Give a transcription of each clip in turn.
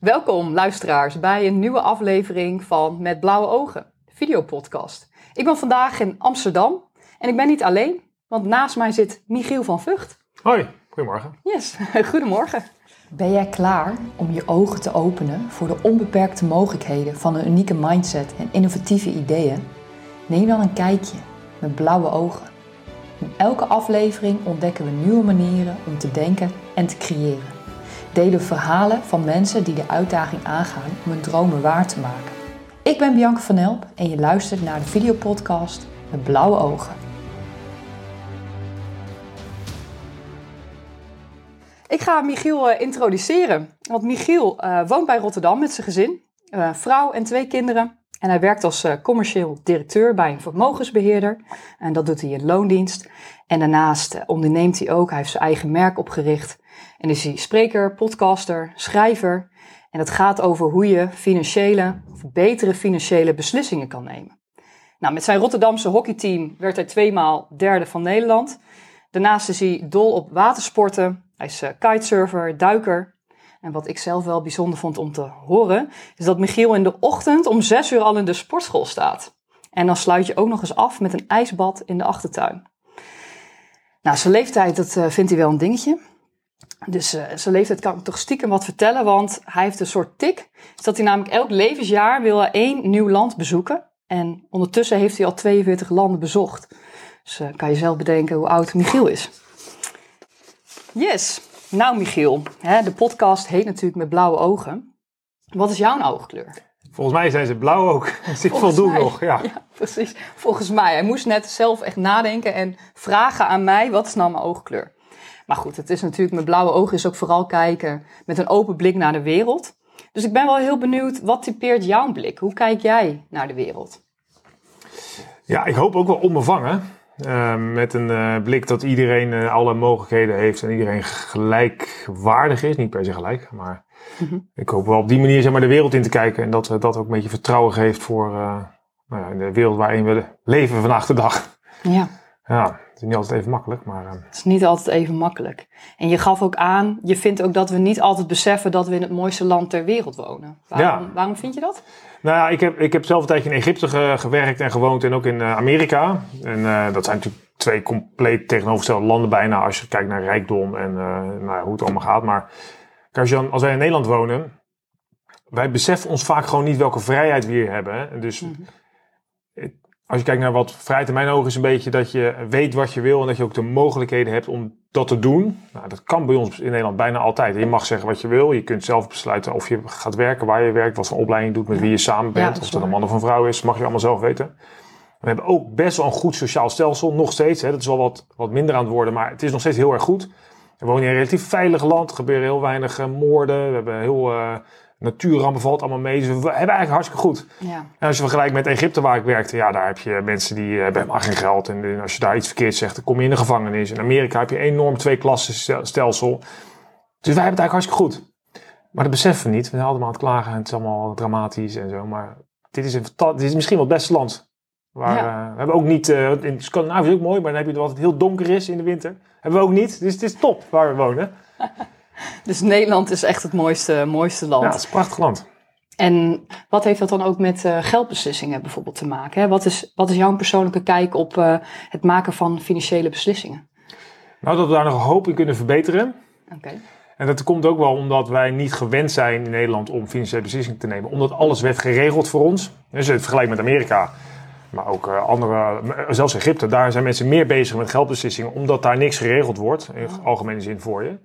Welkom luisteraars bij een nieuwe aflevering van Met Blauwe Ogen, videopodcast. Ik ben vandaag in Amsterdam en ik ben niet alleen, want naast mij zit Michiel van Vught. Hoi, goedemorgen. Yes, goedemorgen. Ben jij klaar om je ogen te openen voor de onbeperkte mogelijkheden van een unieke mindset en innovatieve ideeën? Neem dan een kijkje met blauwe ogen. In elke aflevering ontdekken we nieuwe manieren om te denken en te creëren. Delen verhalen van mensen die de uitdaging aangaan om hun dromen waar te maken. Ik ben Bianca van Elp en je luistert naar de videopodcast met blauwe ogen. Ik ga Michiel uh, introduceren, want Michiel uh, woont bij Rotterdam met zijn gezin, uh, vrouw en twee kinderen. En hij werkt als commercieel directeur bij een vermogensbeheerder. En dat doet hij in loondienst. En daarnaast onderneemt hij ook, hij heeft zijn eigen merk opgericht. En is hij spreker, podcaster, schrijver. En dat gaat over hoe je financiële, of betere financiële beslissingen kan nemen. Nou, met zijn Rotterdamse hockeyteam werd hij tweemaal derde van Nederland. Daarnaast is hij dol op watersporten. Hij is kitesurfer, duiker. En wat ik zelf wel bijzonder vond om te horen, is dat Michiel in de ochtend om zes uur al in de sportschool staat. En dan sluit je ook nog eens af met een ijsbad in de achtertuin. Nou, zijn leeftijd, dat uh, vindt hij wel een dingetje. Dus uh, zijn leeftijd kan ik toch stiekem wat vertellen, want hij heeft een soort tik. Is dat hij namelijk elk levensjaar wil hij één nieuw land bezoeken. En ondertussen heeft hij al 42 landen bezocht. Dus uh, kan je zelf bedenken hoe oud Michiel is. Yes. Nou, Michiel, hè, de podcast heet natuurlijk met blauwe ogen. Wat is jouw oogkleur? Volgens mij zijn ze blauw ook. Dus ik voldoe nog. Ja. ja, precies. Volgens mij. Hij moest net zelf echt nadenken en vragen aan mij: wat is nou mijn oogkleur? Maar goed, het is natuurlijk met blauwe ogen is ook vooral kijken met een open blik naar de wereld. Dus ik ben wel heel benieuwd, wat typeert jouw blik? Hoe kijk jij naar de wereld? Ja, ik hoop ook wel onbevangen. Uh, met een uh, blik dat iedereen uh, alle mogelijkheden heeft en iedereen gelijkwaardig is. Niet per se gelijk, maar mm -hmm. ik hoop wel op die manier zeg maar, de wereld in te kijken. En dat dat ook een beetje vertrouwen geeft voor nou ja, de wereld waarin we leven vandaag de dag. Ja. Ja, het is niet altijd even makkelijk, maar... Het is niet altijd even makkelijk. En je gaf ook aan, je vindt ook dat we niet altijd beseffen dat we in het mooiste land ter wereld wonen. Waarom, Ja. waarom vind je dat? Nou ja, ik heb, ik heb zelf een tijdje in Egypte ge- gewerkt en gewoond en ook in eh, Amerika. En eh, dat zijn natuurlijk twee compleet tegenovergestelde landen bijna als je kijkt naar rijkdom en eh, nou, hoe het allemaal gaat. Maar als, je als wij in Nederland wonen, wij beseffen ons vaak gewoon niet welke vrijheid we hier hebben. Hè. Dus Mhm. Als je kijkt naar wat vrijheid in mijn ogen is een beetje dat je weet wat je wil en dat je ook de mogelijkheden hebt om dat te doen. Nou, dat kan bij ons in Nederland bijna altijd. Je mag zeggen wat je wil. Je kunt zelf besluiten of je gaat werken, waar je werkt, wat voor opleiding je doet, met wie je samen Ja, bent. dat of dat een man of een vrouw is, mag je allemaal zelf weten. We hebben ook best wel een goed sociaal stelsel, nog steeds. Hè. Dat is wel wat, wat minder aan het worden, maar het is nog steeds heel erg goed. We wonen in een relatief veilig land. Er gebeuren heel weinig eh, moorden. We hebben heel eh natuurrampen valt allemaal mee. Dus we hebben eigenlijk hartstikke goed. Ja. En als je vergelijkt met Egypte waar ik werkte, ja, daar heb je mensen die eh, hebben helemaal geen geld. En als je daar iets verkeerd zegt, dan kom je in de gevangenis. In Amerika heb je een enorm twee-klassen stelsel. Dus wij hebben het eigenlijk hartstikke goed. Maar dat beseffen we niet. We zijn allemaal aan het klagen en het is allemaal dramatisch en zo. Maar dit is, een, dit is misschien wel het beste land. Waar, Ja. eh, we hebben ook niet, in Scandinavië is het ook mooi, maar dan heb je wat het heel donker is in de winter. Hebben we ook niet. Dus het is top waar we wonen. Dus Nederland is echt het mooiste, mooiste land. Ja, het is een prachtig land. En wat heeft dat dan ook met eh, geldbeslissingen bijvoorbeeld te maken? Hè? Wat, is, wat is jouw persoonlijke kijk op eh, het maken van financiële beslissingen? Nou, dat we daar nog hoop in kunnen verbeteren. Oké. En dat komt ook wel omdat wij niet gewend zijn in Nederland om financiële beslissingen te nemen. Omdat alles werd geregeld voor ons. Dus het vergelijk met Amerika, maar ook eh, andere, zelfs Egypte. Daar zijn mensen meer bezig met geldbeslissingen, omdat daar niks geregeld wordt. In algemene zin voor je.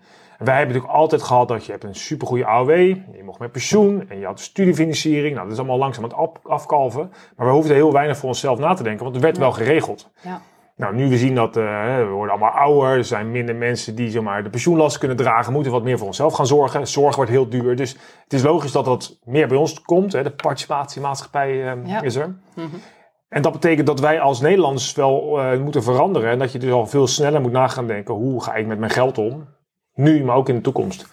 Wij hebben natuurlijk altijd gehad dat je hebt een supergoeie AOW. Je mocht met pensioen en je had studiefinanciering. Nou, dat is allemaal langzaam aan het af- afkalven. Maar we hoefden heel weinig voor onszelf na te denken, want het werd wel geregeld. Ja. Nou, nu we zien dat eh, we worden allemaal ouder, er zijn minder mensen die zomaar de pensioenlast kunnen dragen, moeten wat meer voor onszelf gaan zorgen. Zorg wordt heel duur, dus het is logisch dat dat meer bij ons komt. Hè. De participatiemaatschappij Ja. is er. Mhm. En dat betekent dat wij als Nederlanders wel eh, moeten veranderen en dat je dus al veel sneller moet na gaan denken, hoe ga ik met mijn geld om? Nu, maar ook in de toekomst.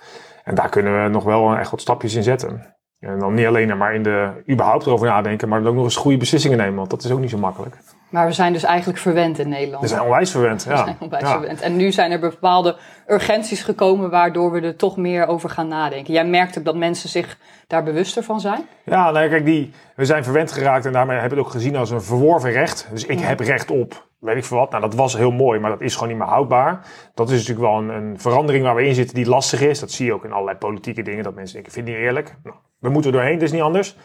En daar kunnen we nog wel echt wat stapjes in zetten. En dan niet alleen maar in de überhaupt erover nadenken, maar dan ook nog eens goede beslissingen nemen, want dat is ook niet zo makkelijk. Maar we zijn dus eigenlijk verwend in Nederland. We zijn onwijs verwend, ja. We zijn onwijs ja. verwend. En nu zijn er bepaalde urgenties gekomen waardoor we er toch meer over gaan nadenken. Jij merkt ook dat mensen zich daar bewuster van zijn. Ja, nou kijk, die, we zijn verwend geraakt en daarmee hebben we het ook gezien als een verworven recht. Dus ik heb recht op, weet ik veel wat. Nou, dat was heel mooi, maar dat is gewoon niet meer houdbaar. Dat is natuurlijk wel een, een verandering waar we in zitten die lastig is. Dat zie je ook in allerlei politieke dingen, dat mensen denken, ik vind het niet eerlijk. Nou, we moeten er doorheen, dat is niet anders.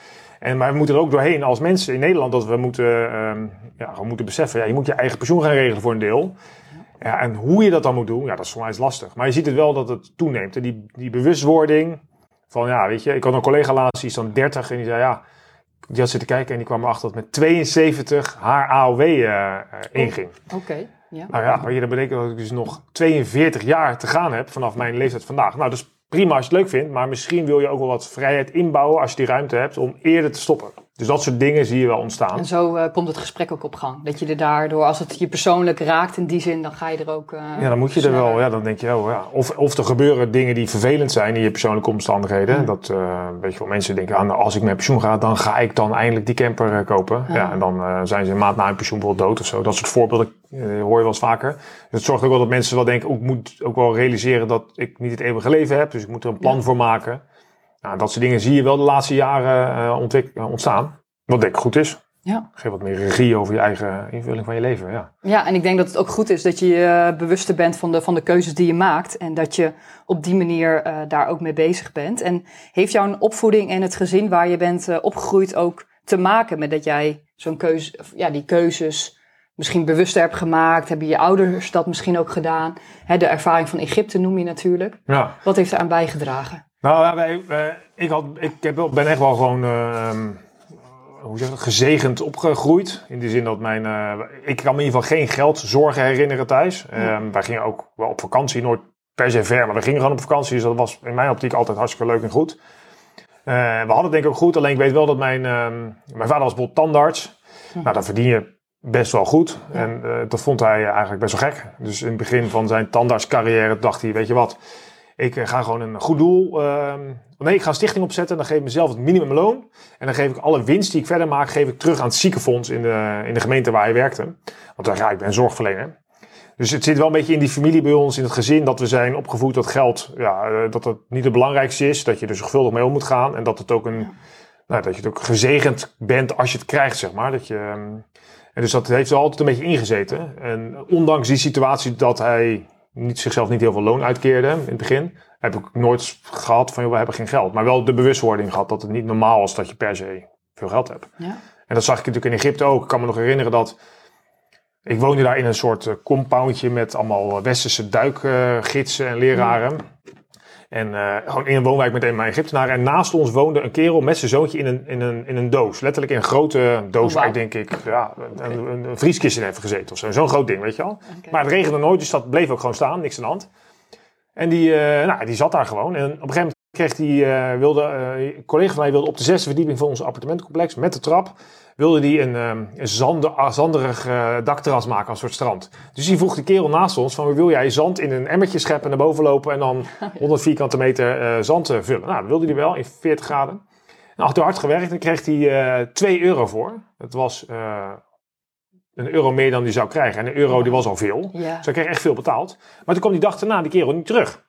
En, maar we moeten er ook doorheen als mensen in Nederland dat we moeten, ehm, ja, gewoon moeten beseffen, ja, je moet je eigen pensioen gaan regelen voor een deel. Ja, en hoe je dat dan moet doen, ja, dat is voor mij is lastig. Maar je ziet het wel dat het toeneemt. En die, die bewustwording van, ja, weet je, ik had een collega laatst, die is dan 30 en die zei, ja, die had zitten kijken en die kwam erachter dat met 72 haar AOW eh, eh, inging. Oké, ja. Nou ja, maar je dan betekent dat ik dus nog 42 jaar te gaan heb vanaf mijn leeftijd vandaag. Nou, is prima als je het leuk vindt, maar misschien wil je ook wel wat vrijheid inbouwen als je die ruimte hebt om eerder te stoppen. Dus dat soort dingen zie je wel ontstaan. En zo eh, komt het gesprek ook op gang. Dat je er daardoor, als het je persoonlijk raakt in die zin, dan ga je er ook. eh, Ja, dan moet je er wel, ja, dan denk je, oh ja. Of, of er gebeuren dingen die vervelend zijn in je persoonlijke omstandigheden. Ja. Dat, eh weet je wel, mensen denken, ah, nou, als ik met pensioen ga, dan ga ik dan eindelijk die camper kopen. Ja. Ja. en dan zijn ze een maand na hun pensioen bijvoorbeeld dood of zo. Dat soort voorbeelden hoor je wel eens vaker. Dus het zorgt ook wel dat mensen wel denken, ook, ik moet ook wel realiseren dat ik niet het eeuwige leven heb. Dus ik moet er een plan Ja. voor maken. Nou, dat soort dingen zie je wel de laatste jaren eh, eh, ontstaan. Wat denk ik goed is. Ja. Geef wat meer regie over je eigen invulling van je leven, ja. ja, en ik denk dat het ook goed is dat je je bewuster bent van de, van de keuzes die je maakt. En dat je op die manier eh, daar ook mee bezig bent. En heeft jouw opvoeding en het gezin waar je bent eh, opgegroeid ook te maken met dat jij zo'n keuze, ja, die keuzes misschien bewuster hebt gemaakt? Hebben je ouders dat misschien ook gedaan? Hè, de ervaring van Egypte noem je natuurlijk. Ja, Wat heeft eraan bijgedragen? Nou, ja, wij, wij- ik, had, ik heb wel, ben echt wel gewoon, eh, ehm, hoe zeg je dat, gezegend opgegroeid. In die zin dat mijn, eh, ik kan me in ieder geval geen geldzorgen herinneren thuis. Ehm, wij gingen ook wel op vakantie, nooit per se ver, maar we gingen gewoon op vakantie. Dus dat was in mijn optiek altijd hartstikke leuk en goed. Eh, we hadden het denk ik ook goed, alleen ik weet wel dat mijn, ehm, mijn vader was bijvoorbeeld tandarts. Nou, dan verdien je best wel goed. En eh, dat vond hij eigenlijk best wel gek. Dus in het begin van zijn tandartscarrière dacht hij, weet je wat... Ik eh, ga gewoon een goed doel. ehm, nee, ik ga een stichting opzetten. Dan geef ik mezelf het minimumloon. En dan geef ik alle winst die ik verder maak, geef ik terug aan het ziekenfonds in de, in de gemeente waar hij werkte. Want daar, ja, ik ben zorgverlener. Dus het zit wel een beetje in die familie bij ons, in het gezin, dat we zijn opgevoed dat geld, ja, eh, dat het niet het belangrijkste is. Dat je er zorgvuldig mee om moet gaan. En dat het ook een, nou, dat je het ook gezegend bent als je het krijgt, zeg maar. Dat je, ehm, en dus dat heeft er altijd een beetje ingezeten. En ondanks die situatie dat hij niet, zichzelf niet heel veel loon uitkeerde in het begin, heb ik nooit gehad van, joh, we hebben geen geld. Maar wel de bewustwording gehad dat het niet normaal is dat je per se veel geld hebt. Ja. En dat zag ik natuurlijk in Egypte ook. Ik kan me nog herinneren dat ik woonde daar in een soort eh, compoundje met allemaal westerse duikgidsen en leraren. En eh, gewoon in een woonwijk met een mijn Egyptenaren. En naast ons woonde een kerel met zijn zoontje in een, in een, in een doos. Letterlijk in een grote doos Oh, waar ik denk ik ja, een, een, een vrieskist in heeft gezeten of zo. Zo'n groot ding, weet je wel. Oké. Maar het regende nooit, dus dat bleef ook gewoon staan. Niks aan de hand. En die, eh, nou, die zat daar gewoon. En op een gegeven moment kreeg die, eh, wilde, eh, een collega van mij wilde op de zesde verdieping van ons appartementencomplex met de trap, wilde die een, ehm, een zande, ah, zanderig eh, dakterras maken als soort strand. Dus die vroeg de kerel naast ons van, wil jij zand in een emmertje scheppen, naar boven lopen en dan 100 vierkante meter zand vullen? Nou, dat wilde hij wel in 40 graden. Nou, had hij hard gewerkt en kreeg hij eh 2 euro voor. Het was een euro meer dan hij zou krijgen. En een euro die was al veel. Ja. Dus hij kreeg echt veel betaald. Maar toen kwam die dag daarna die kerel niet terug.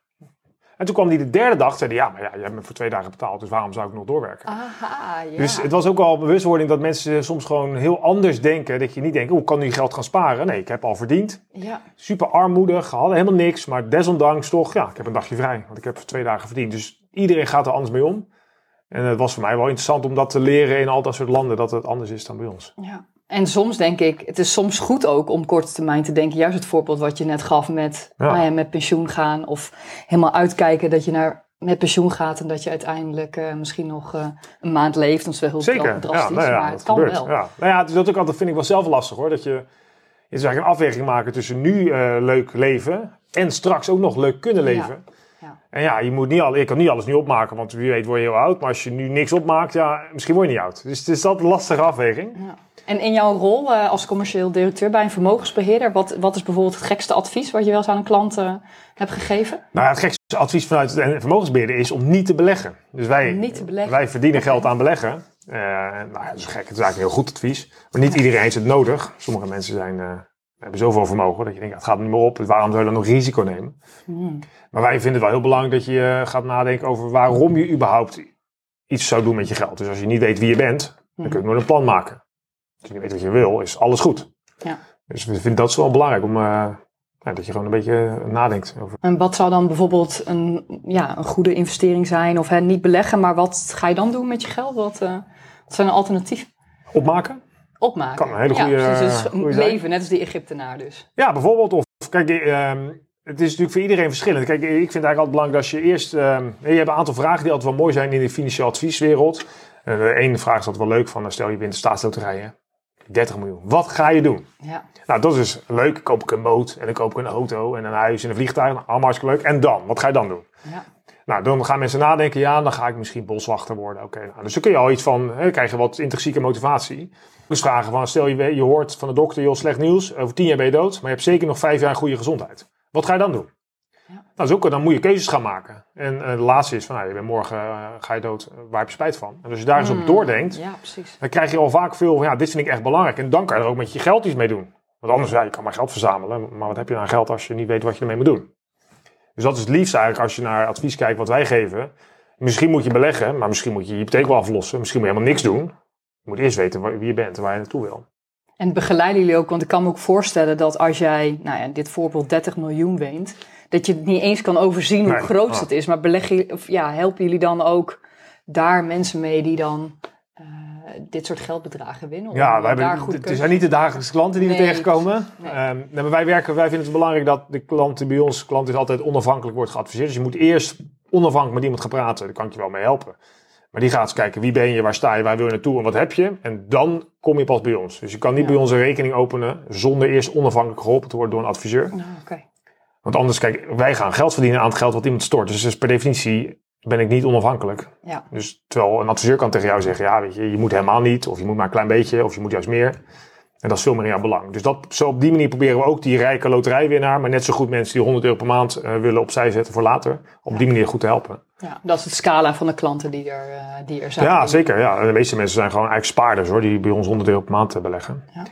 En toen kwam hij de derde dag, zei hij, ja, maar ja, je hebt me voor twee dagen betaald, dus waarom zou ik nog doorwerken? Aha, ja. Dus het was ook wel bewustwording dat mensen soms gewoon heel anders denken. Dat je niet denkt, hoe kan nu geld gaan sparen? Nee, ik heb al verdiend. ja. Super armoedig, hadden helemaal niks. Maar desondanks toch, ja, ik heb een dagje vrij. Want ik heb voor twee dagen verdiend. Dus iedereen gaat er anders mee om. En het was voor mij wel interessant om dat te leren in al dat soort landen. Dat het anders is dan bij ons. Ja. En soms denk ik, het is soms goed ook om korte termijn te denken. Juist het voorbeeld wat je net gaf met, Ja. nou ja, met pensioen gaan. Of helemaal uitkijken dat je naar, met pensioen gaat. En dat je uiteindelijk eh, misschien nog eh, een maand leeft. Dat is wel heel Zeker. dra- drastisch, nou maar het kan gebeurt. wel. Ja. Nou ja, dat ook altijd vind ik wel zelf lastig hoor. Dat je, je is eigenlijk een afweging maken tussen nu eh, leuk leven en straks ook nog leuk kunnen leven. Ja. En ja, je, moet niet al, je kan niet alles nu opmaken, want wie weet word je heel oud. Maar als je nu niks opmaakt, ja, misschien word je niet oud. Dus het is altijd een lastige afweging. Ja. En in jouw rol eh, als commercieel directeur bij een vermogensbeheerder, wat, wat is bijvoorbeeld het gekste advies wat je wel eens aan een klant eh, hebt gegeven? Nou ja, het gekste advies vanuit de vermogensbeheerder is om niet te beleggen. Dus wij, Niet te beleggen. wij verdienen geld aan beleggen. Eh, nou, dat is gek. Het is eigenlijk een heel goed advies. Maar niet iedereen heeft het nodig. Sommige mensen zijn, hebben zoveel vermogen dat je denkt, het gaat niet meer op. Waarom zou je dan nog risico nemen? Hmm. Maar wij vinden het wel heel belangrijk dat je eh, gaat nadenken over waarom je überhaupt iets zou doen met je geld. Dus als je niet weet wie je bent, dan kun je nooit een plan maken. Als je niet weet wat je wil, is alles goed. Ja. Dus we vinden dat wel belangrijk om eh, ja, dat je gewoon een beetje nadenkt over. En wat zou dan bijvoorbeeld een, ja, een goede investering zijn? Of hè, niet beleggen, maar wat ga je dan doen met je geld? Wat, eh, wat zijn een alternatief? Opmaken? Opmaken. Kan een hele goede- Ja, dus goede zijn. leven, net als die Egyptenaar dus. Ja, bijvoorbeeld. Of kijk, ehm, het is natuurlijk voor iedereen verschillend. Kijk, ik vind het eigenlijk altijd belangrijk dat je eerst. ehm, je hebt een aantal vragen die altijd wel mooi zijn in de financieel advieswereld. Eh, de ene vraag is altijd wel leuk: van, stel je wint de staatsloterijen. 30 miljoen. Wat ga je doen? Ja. Nou, dat is leuk. Koop ik een boot en dan koop ik een auto en een huis en een vliegtuig. Nou, Allemaal hartstikke leuk. En dan? Wat ga je dan doen? Ja. Nou, dan gaan mensen nadenken. Ja, dan ga ik misschien boswachter worden. Oké, nou, dus dan kun je al iets van, hè, krijg je wat intrinsieke motivatie. Dus vragen van, stel je, je hoort van de dokter, joh, slecht nieuws. Over tien jaar ben je dood, maar je hebt zeker nog vijf jaar goede gezondheid. Wat ga je dan doen? Ja. Nou, zo, dan moet je keuzes gaan maken. En de laatste is van, nou, je bent morgen eh, ga je dood, eh, waar heb je spijt van? En als je daar eens op Hmm. doordenkt, Ja, dan krijg je al vaak veel van, ja, dit vind ik echt belangrijk. En dan kan je er ook met je geld iets mee doen. Want anders, ja, je kan maar geld verzamelen. Maar wat heb je aan geld als je niet weet wat je ermee moet doen? Dus dat is het liefst eigenlijk als je naar advies kijkt wat wij geven. Misschien moet je beleggen, maar misschien moet je je hypotheek wel aflossen. Misschien moet je helemaal niks doen. Je moet eerst weten wie je bent en waar je naartoe wil. En begeleiden jullie ook, want ik kan me ook voorstellen dat als jij, nou ja, dit voorbeeld 30 miljoen wint, dat je het niet eens kan overzien hoe groot Ah. het is. Maar beleggen, of ja, helpen jullie dan ook daar mensen mee die dan eh, dit soort geldbedragen winnen? Ja, wij daar hebben, het keuzes zijn niet de dagelijkse klanten die we Nee, tegenkomen. nee. Maar wij, werken, wij vinden het belangrijk dat de klanten bij ons, klant is altijd onafhankelijk wordt geadviseerd. Dus je moet eerst onafhankelijk met iemand gaan praten. Daar kan ik je wel mee helpen. Maar die gaat eens kijken, wie ben je, waar sta je, waar wil je naartoe en wat heb je. En dan kom je pas bij ons. Dus je kan niet Ja. bij ons een rekening openen zonder eerst onafhankelijk geholpen te worden door een adviseur. Nou, oké. Want anders, kijk, wij gaan geld verdienen aan het geld wat iemand stort. Dus, dus per definitie ben ik niet onafhankelijk. Ja. Dus terwijl een adviseur kan tegen jou zeggen, ja, weet je, je moet helemaal niet, of je moet maar een klein beetje, of je moet juist meer. En dat is veel meer in jouw belang. Dus dat, zo op die manier proberen we ook die rijke loterijwinnaar, maar net zo goed mensen die 100 euro per maand eh, willen opzij zetten voor later, op die manier goed te helpen. ja, dat is het scala van de klanten die er, eh, die er zijn. Ja, zeker. Ja. De meeste mensen zijn gewoon eigenlijk spaarders hoor, die bij ons 100 euro per maand eh, beleggen. Ja.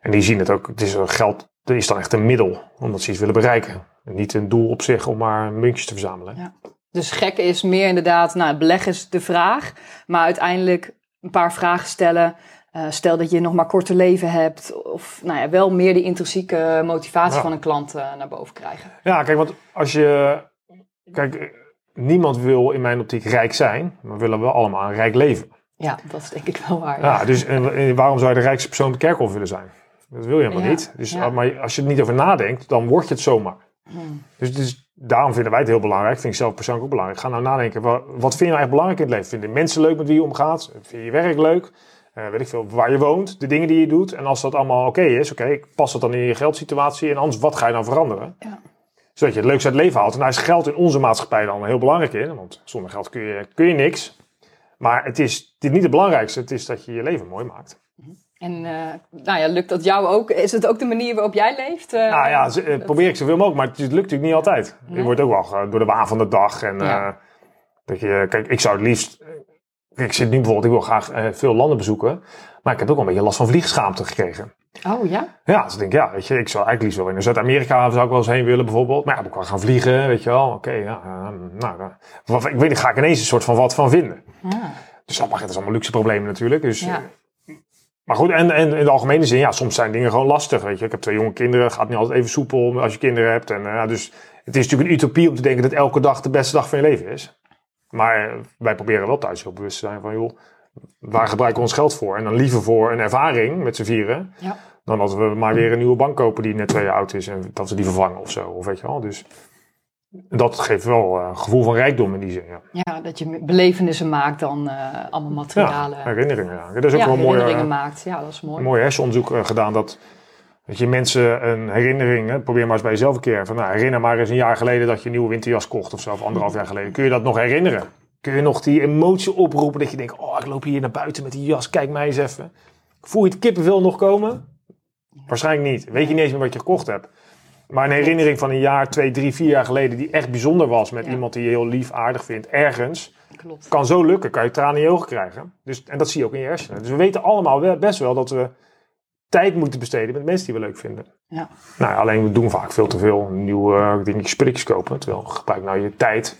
En die zien het ook, het is geld, dat is dan echt een middel, omdat ze iets willen bereiken. En niet een doel op zich om maar muntjes te verzamelen. Ja. Dus gek is meer inderdaad, nou, beleggen is de vraag, maar uiteindelijk een paar vragen stellen. Eh, stel dat je nog maar korte leven hebt, of nou ja, wel meer die intrinsieke motivatie Ja. van een klant eh, naar boven krijgen. Ja, kijk, want als je. Kijk, niemand wil in mijn optiek rijk zijn, maar we willen wel allemaal een rijk leven. Ja, dat is denk ik wel waar. Ja, dus en, en waarom zou je de rijkste persoon op de kerkhof willen zijn? Dat wil je helemaal niet. Dus. Maar als je er niet over nadenkt, dan word je het zomaar. Hmm. Dus, dus daarom vinden wij het heel belangrijk. Vind ik zelf persoonlijk ook belangrijk. Ga nou nadenken. Wat, wat vind je nou echt belangrijk in het leven? Vind je mensen leuk met wie je omgaat? Vind je je werk leuk? Eh, weet ik veel, waar je woont, de dingen die je doet. En als dat allemaal oké is, oké, past dat dan in je geldsituatie? En anders, wat ga je dan veranderen? Ja. Zodat je het leukste uit het leven haalt. En daar is geld in onze maatschappij dan heel belangrijk in. Want zonder geld kun je, kun je niks. Maar het is, niet het belangrijkste. Het is dat je je leven mooi maakt. En eh, nou ja, lukt dat jou ook? Is het ook de manier waarop jij leeft? Eh, Nou ja, probeer ik zoveel mogelijk, maar het lukt natuurlijk niet altijd. Je wordt ook wel door de waan van de dag. En, Ja. dat je, kijk, ik zou het liefst. Ik zit nu bijvoorbeeld, ik wil graag eh, veel landen bezoeken. Maar ik heb ook wel een beetje last van vliegschaamte gekregen. Oh ja? Ja, dus ik denk, ja, weet je, ik zou eigenlijk liefst wel in Zuid-Amerika zou ik wel eens heen willen bijvoorbeeld. Maar ja, moet ik wel gaan vliegen, weet je wel. Oké, ja, eh, nou, wat, ik weet niet, ga ik ineens een soort van wat van vinden. Ah, Dus dat, mag, het is allemaal luxe problemen natuurlijk. Dus, ja. eh, maar goed, en, en in de algemene zin, ja, soms zijn dingen gewoon lastig, weet je. Ik heb twee jonge kinderen, gaat niet altijd even soepel als je kinderen hebt. En, eh, ja, dus het is natuurlijk een utopie om te denken dat elke dag de beste dag van je leven is. Maar wij proberen wel thuis heel bewust te zijn van, joh, waar gebruiken we ons geld voor? En dan liever voor een ervaring met z'n vieren, Ja. dan dat we maar weer een nieuwe bank kopen die net twee jaar oud is en dat we die vervangen of zo. Of weet je wel, dus dat geeft wel eh, een gevoel van rijkdom in die zin, ja. ja, dat je belevenissen maakt dan eh, allemaal materialen. Ja, herinneringen, ja. Dat is ook wel mooi. herinneringen eh, maakt. Ja, dat is mooi. een mooi hersenonderzoek gedaan dat, dat je mensen een herinnering, hè, probeer maar eens bij jezelf een keer, van nou, herinner maar eens een jaar geleden dat je een nieuwe winterjas kocht of zo, of anderhalf jaar geleden. Kun je dat nog herinneren? Kun je nog die emotie oproepen dat je denkt, oh, ik loop hier naar buiten met die jas, kijk mij eens even. Voel je het kippenvel nog komen? Waarschijnlijk niet. Weet je niet eens meer wat je gekocht hebt. Maar een herinnering van een jaar, twee, drie, vier jaar geleden die echt bijzonder was met Ja. iemand die je heel lief, aardig vindt, ergens. klopt. kan zo lukken, kan je tranen in je ogen krijgen. Dus, en dat zie je ook in je hersenen. Dus we weten allemaal best wel dat we tijd moeten besteden met mensen die we leuk vinden. Ja. Nou, alleen we doen vaak veel te veel nieuwe uh, dingen, spulletjes kopen. Terwijl gebruik nou je tijd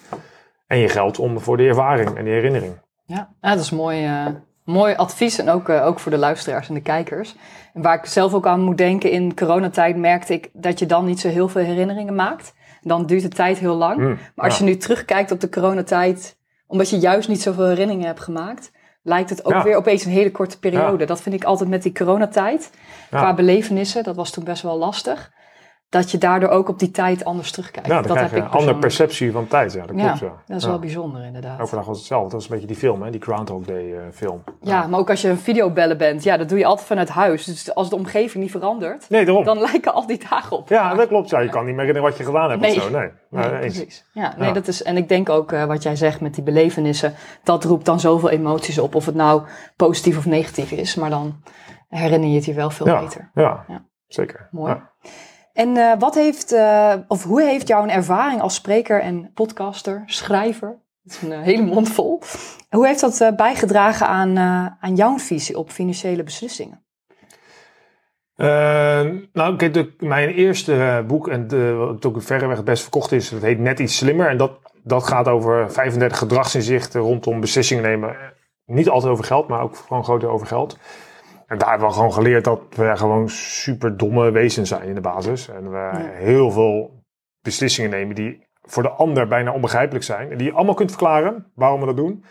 en je geld om voor de ervaring en de herinnering. Ja, ja dat is mooi, eh, mooi advies en ook, eh, ook voor de luisteraars en de kijkers. En waar ik zelf ook aan moet denken, in coronatijd merkte ik dat je dan niet zo heel veel herinneringen maakt. Dan duurt de tijd heel lang. Mm, maar als ja. je nu terugkijkt op de coronatijd, omdat je juist niet zoveel herinneringen hebt gemaakt, lijkt het ook Ja. weer opeens een hele korte periode. Dat vind ik altijd met die coronatijd. Ja. Qua belevenissen, dat was toen best wel lastig. Dat je daardoor ook op die tijd anders terugkijkt. Ja, dan dat krijg je heb een ik andere persoonlijk. perceptie van tijd. Ja, dat Ja, klopt. Ja. dat is Ja. wel bijzonder inderdaad. Elke dag was hetzelfde. Dat is een beetje die film, hè? die Groundhog Day eh, film. Ja, maar ook als je een videobellen bent, ja, dat doe je altijd vanuit huis. Dus als de omgeving niet verandert, Nee, daarom. dan lijken al die dagen op. Ja, dat klopt. Ja, je kan niet meer herinneren wat je gedaan hebt Nee. of zo. Nee, Nee, Nee, precies. Ja, nee. Dat is, en ik denk ook eh, wat jij zegt met die belevenissen, dat roept dan zoveel emoties op. Of het nou positief of negatief is, maar dan herinner je het je wel veel beter. ja, Ja. zeker. Mooi. En eh, wat heeft, eh, of hoe heeft jouw ervaring als spreker en podcaster, schrijver, dat is een eh, hele mond vol, hoe heeft dat bijgedragen aan, aan jouw visie op financiële beslissingen? Nou, kijk, de, mijn eerste boek, en de, wat ook verreweg het best verkocht is, dat heet Net iets slimmer. En dat, dat gaat over 35 gedragsinzichten rondom beslissingen nemen. Niet altijd over geld, maar ook gewoon groot over geld. En daar hebben we gewoon geleerd dat we gewoon super domme wezens zijn in de basis. En we heel veel beslissingen nemen die voor de ander bijna onbegrijpelijk zijn. En die je allemaal kunt verklaren waarom we dat doen.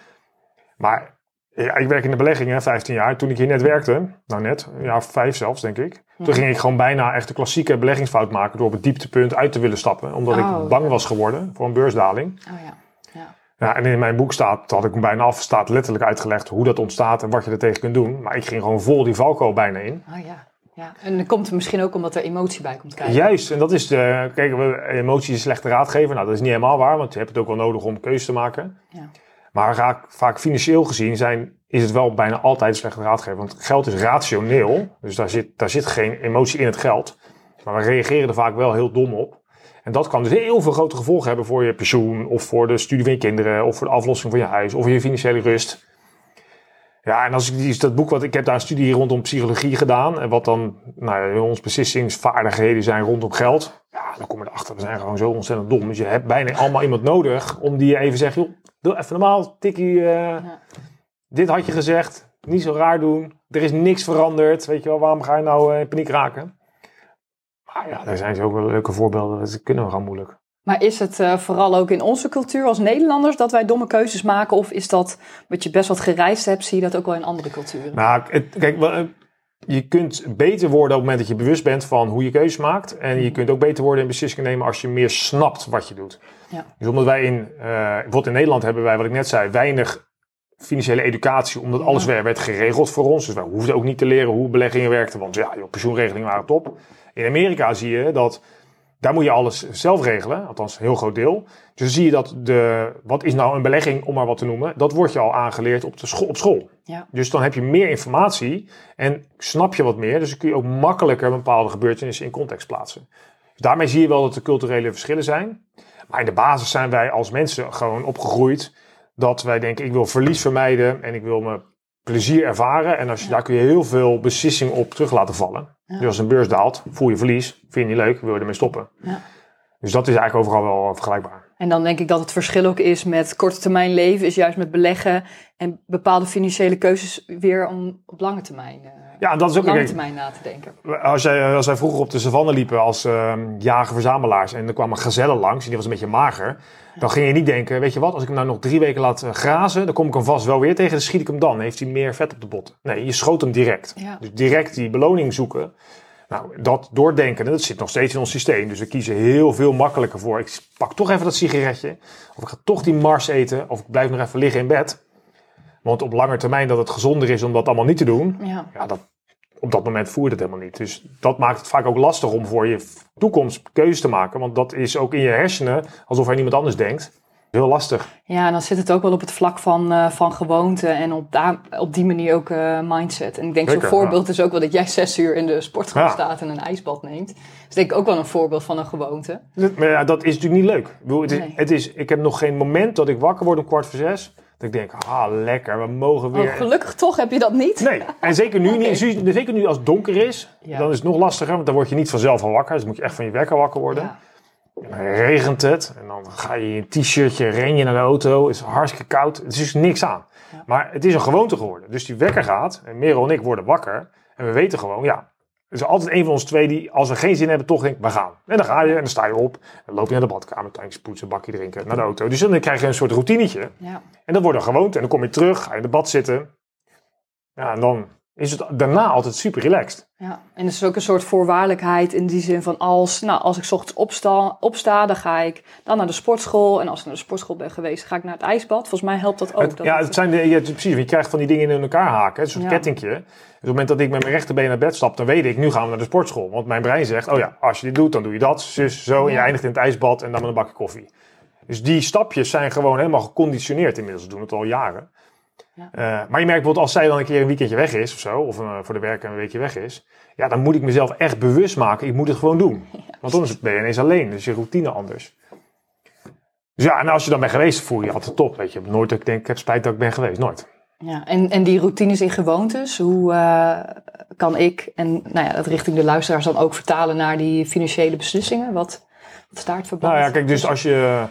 Maar ja, ik werk in de beleggingen 15 jaar. Toen ik hier net werkte, nou net, ja, vijf zelfs denk ik. Toen ging ik gewoon bijna echt de klassieke beleggingsfout maken door op het dieptepunt uit te willen stappen. Omdat Oh. ik bang was geworden voor een beursdaling. Oh ja. Ja. En in mijn boek staat, dat had ik bijna af, staat letterlijk uitgelegd hoe dat ontstaat en wat je er tegen kunt doen. Maar ik ging gewoon vol die valkuil bijna in. Oh ja. ja. En dan komt het misschien ook omdat er emotie bij komt kijken. Juist, en dat is de, kijk, we- emotie is een slechte raadgever. Nou, dat is niet helemaal waar, want je hebt het ook wel nodig om keuzes te maken. Ja. Maar vaak, vaak financieel gezien zijn, is het wel bijna altijd een slechte raadgever. Want geld is rationeel, dus daar zit, daar zit geen emotie in het geld. Maar we reageren er vaak wel heel dom op. En dat kan dus heel veel grote gevolgen hebben voor je pensioen, of voor de studie van je kinderen, of voor de aflossing van je huis, of je financiële rust. Ja, en als ik die, dat boek, wat ik heb daar een studie rondom psychologie gedaan, en wat dan nou, ja, onze beslissingsvaardigheden zijn rondom geld. Ja, dan kom je erachter, we zijn gewoon zo ontzettend dom. Dus je hebt bijna allemaal iemand nodig om die je even zegt, joh, doe even normaal, tikkie, eh, dit had je gezegd, niet zo raar doen, er is niks veranderd, weet je wel, waarom ga je nou eh, in paniek raken? Ja, daar zijn zo ook wel leuke voorbeelden, dat kunnen we gewoon moeilijk. Maar is het eh, vooral ook in onze cultuur als Nederlanders dat wij domme keuzes maken? Of is dat, wat je best wat gereisd hebt, zie je dat ook wel in andere culturen? Nou, het- kijk, eh, je kunt beter worden op het moment dat je bewust bent van hoe je keuzes maakt. En je kunt ook beter worden in beslissingen nemen als je meer snapt wat je doet. Ja. Dus omdat wij in, eh, bijvoorbeeld in Nederland hebben wij, wat ik net zei, weinig financiële educatie. Omdat alles werd geregeld voor ons. Dus wij hoefden ook niet te leren hoe beleggingen werkten. Want ja, joh, pensioenregelingen waren top. In Amerika zie je dat daar moet je alles zelf regelen, althans een heel groot deel. Dus dan zie je dat de, wat is nou een belegging, om maar wat te noemen, dat wordt je al aangeleerd op, de school, op school. Ja. Dus dan heb je meer informatie en snap je wat meer. Dus dan kun je ook makkelijker bepaalde gebeurtenissen in context plaatsen. Dus daarmee zie je wel dat er culturele verschillen zijn. Maar in de basis zijn wij als mensen gewoon opgegroeid dat wij denken, ik wil verlies vermijden en ik wil me plezier ervaren. En als je, daar kun je heel veel beslissing op terug laten vallen. Dus als een beurs daalt, voel je verlies, vind je niet leuk, wil je ermee stoppen. Ja. Dus dat is eigenlijk overal wel vergelijkbaar. En dan denk ik dat het verschil ook is met korte termijn leven, is juist met beleggen en bepaalde financiële keuzes weer om op lange termijn, eh, Ja, en dat is ook lange termijn na te denken. Als, jij, als wij vroeger op de savanne liepen als ehm, jager-verzamelaars en er kwamen gazellen langs en die was een beetje mager, dan ging je niet denken, weet je wat, als ik hem nou nog drie weken laat eh, grazen, dan kom ik hem vast wel weer tegen, dan schiet ik hem dan, dan heeft hij meer vet op de botten. Nee, je schoot hem direct. Ja. Dus direct die beloning zoeken. Nou, dat doordenken, dat zit nog steeds in ons systeem. Dus we kiezen heel veel makkelijker voor. Ik pak toch even dat sigaretje. Of ik ga toch die Mars eten. Of ik blijf nog even liggen in bed. Want op lange termijn dat het gezonder is om dat allemaal niet te doen. Ja. Ja, dat, op dat moment voer je het helemaal niet. Dus dat maakt het vaak ook lastig om voor je toekomst keuzes te maken. Want dat is ook in je hersenen, alsof er niemand anders denkt. Heel lastig. ja, en dan zit het ook wel op het vlak van, eh, van gewoonte en op, daar, op die manier ook eh, mindset. En ik denk zo'n voorbeeld is ook wel dat jij zes uur in de sportschool Ja. staat en een ijsbad neemt. Dus denk ik ook wel een voorbeeld van een gewoonte. Maar ja, dat is natuurlijk niet leuk. Ik, bedoel, het is, Nee. het is, ik heb nog geen moment dat ik wakker word om kwart voor zes. Dat ik denk, ah, lekker, we mogen weer... Oh, gelukkig toch heb je dat niet. Nee, en zeker nu, niet, zeker nu als het donker is, Ja. dan is het nog lastiger, want dan word je niet vanzelf al wakker. Dus moet je echt van je wekker wakker worden. Ja. En dan regent het en dan ga je in een t-shirtje, ren je naar de auto, het is hartstikke koud. Het is dus niks aan. Ja. Maar het is een gewoonte geworden. Dus die wekker gaat en Merel en ik worden wakker en we weten gewoon, ja, er is altijd een van ons twee die, als we geen zin hebben, toch denkt, we gaan. En dan ga je en dan sta je op, dan loop je naar de badkamer, tandjes poetsen, bakje drinken, naar de auto. Dus dan krijg je een soort routinetje. Ja. En dat wordt een gewoonte. En dan kom je terug, ga je in de bad zitten. Ja, en dan is het daarna altijd super relaxed. Ja, en het is ook een soort voorwaardelijkheid in die zin van als, nou, als ik ochtends opsta, opsta, dan ga ik dan naar de sportschool. En als ik naar de sportschool ben geweest, ga ik naar het ijsbad. Volgens mij helpt dat ook. Het- dat ja, het- het zijn de, je, precies, je krijgt van die dingen in elkaar haken. Een soort Ja. kettingje. Dus op het moment dat ik met mijn rechterbeen naar bed stap, dan weet ik, nu gaan we naar de sportschool. Want mijn brein zegt, oh ja, als je dit doet, dan doe je dat, zus, zo. En je Ja. eindigt in het ijsbad en dan met een bakje koffie. Dus die stapjes zijn gewoon helemaal geconditioneerd inmiddels. We doen het al jaren. Ja. Eh, maar je merkt bijvoorbeeld als zij dan een keer een weekendje weg is of zo, of eh, voor de werk een weekje weg is, ja, dan moet ik mezelf echt bewust maken. Ik moet het gewoon doen. Want anders ben je ineens alleen. Dus je routine anders. Dus ja, en als je dan bent geweest, voel je je altijd top. Weet je, nooit dat ik denk, ik heb spijt dat ik ben geweest. Nooit. Ja, en, en die routines in gewoontes, hoe eh, kan ik en nou ja, dat richting de luisteraars dan ook vertalen naar die financiële beslissingen? Wat, wat is daar het verband? Nou ja, kijk, dus als je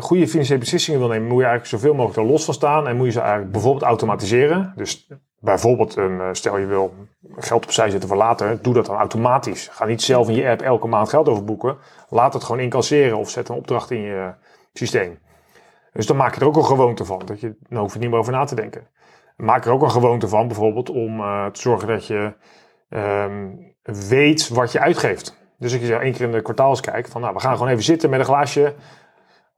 goede financiële beslissingen wil nemen, moet je eigenlijk zoveel mogelijk er los van staan. En moet je ze eigenlijk bijvoorbeeld automatiseren. Dus bijvoorbeeld, een, eh, stel je wil geld opzij zetten voor later, doe dat dan automatisch. Ga niet zelf in je app elke maand geld overboeken. Laat het gewoon incasseren of zet een opdracht in je systeem. Dus dan maak je er ook een gewoonte van. Dat je, dan hoef je niet meer over na te denken. Maak er ook een gewoonte van, bijvoorbeeld, om eh, te zorgen dat je ehm, weet wat je uitgeeft. Dus als je één keer in de kwartaals kijkt, van nou, we gaan gewoon even zitten met een glaasje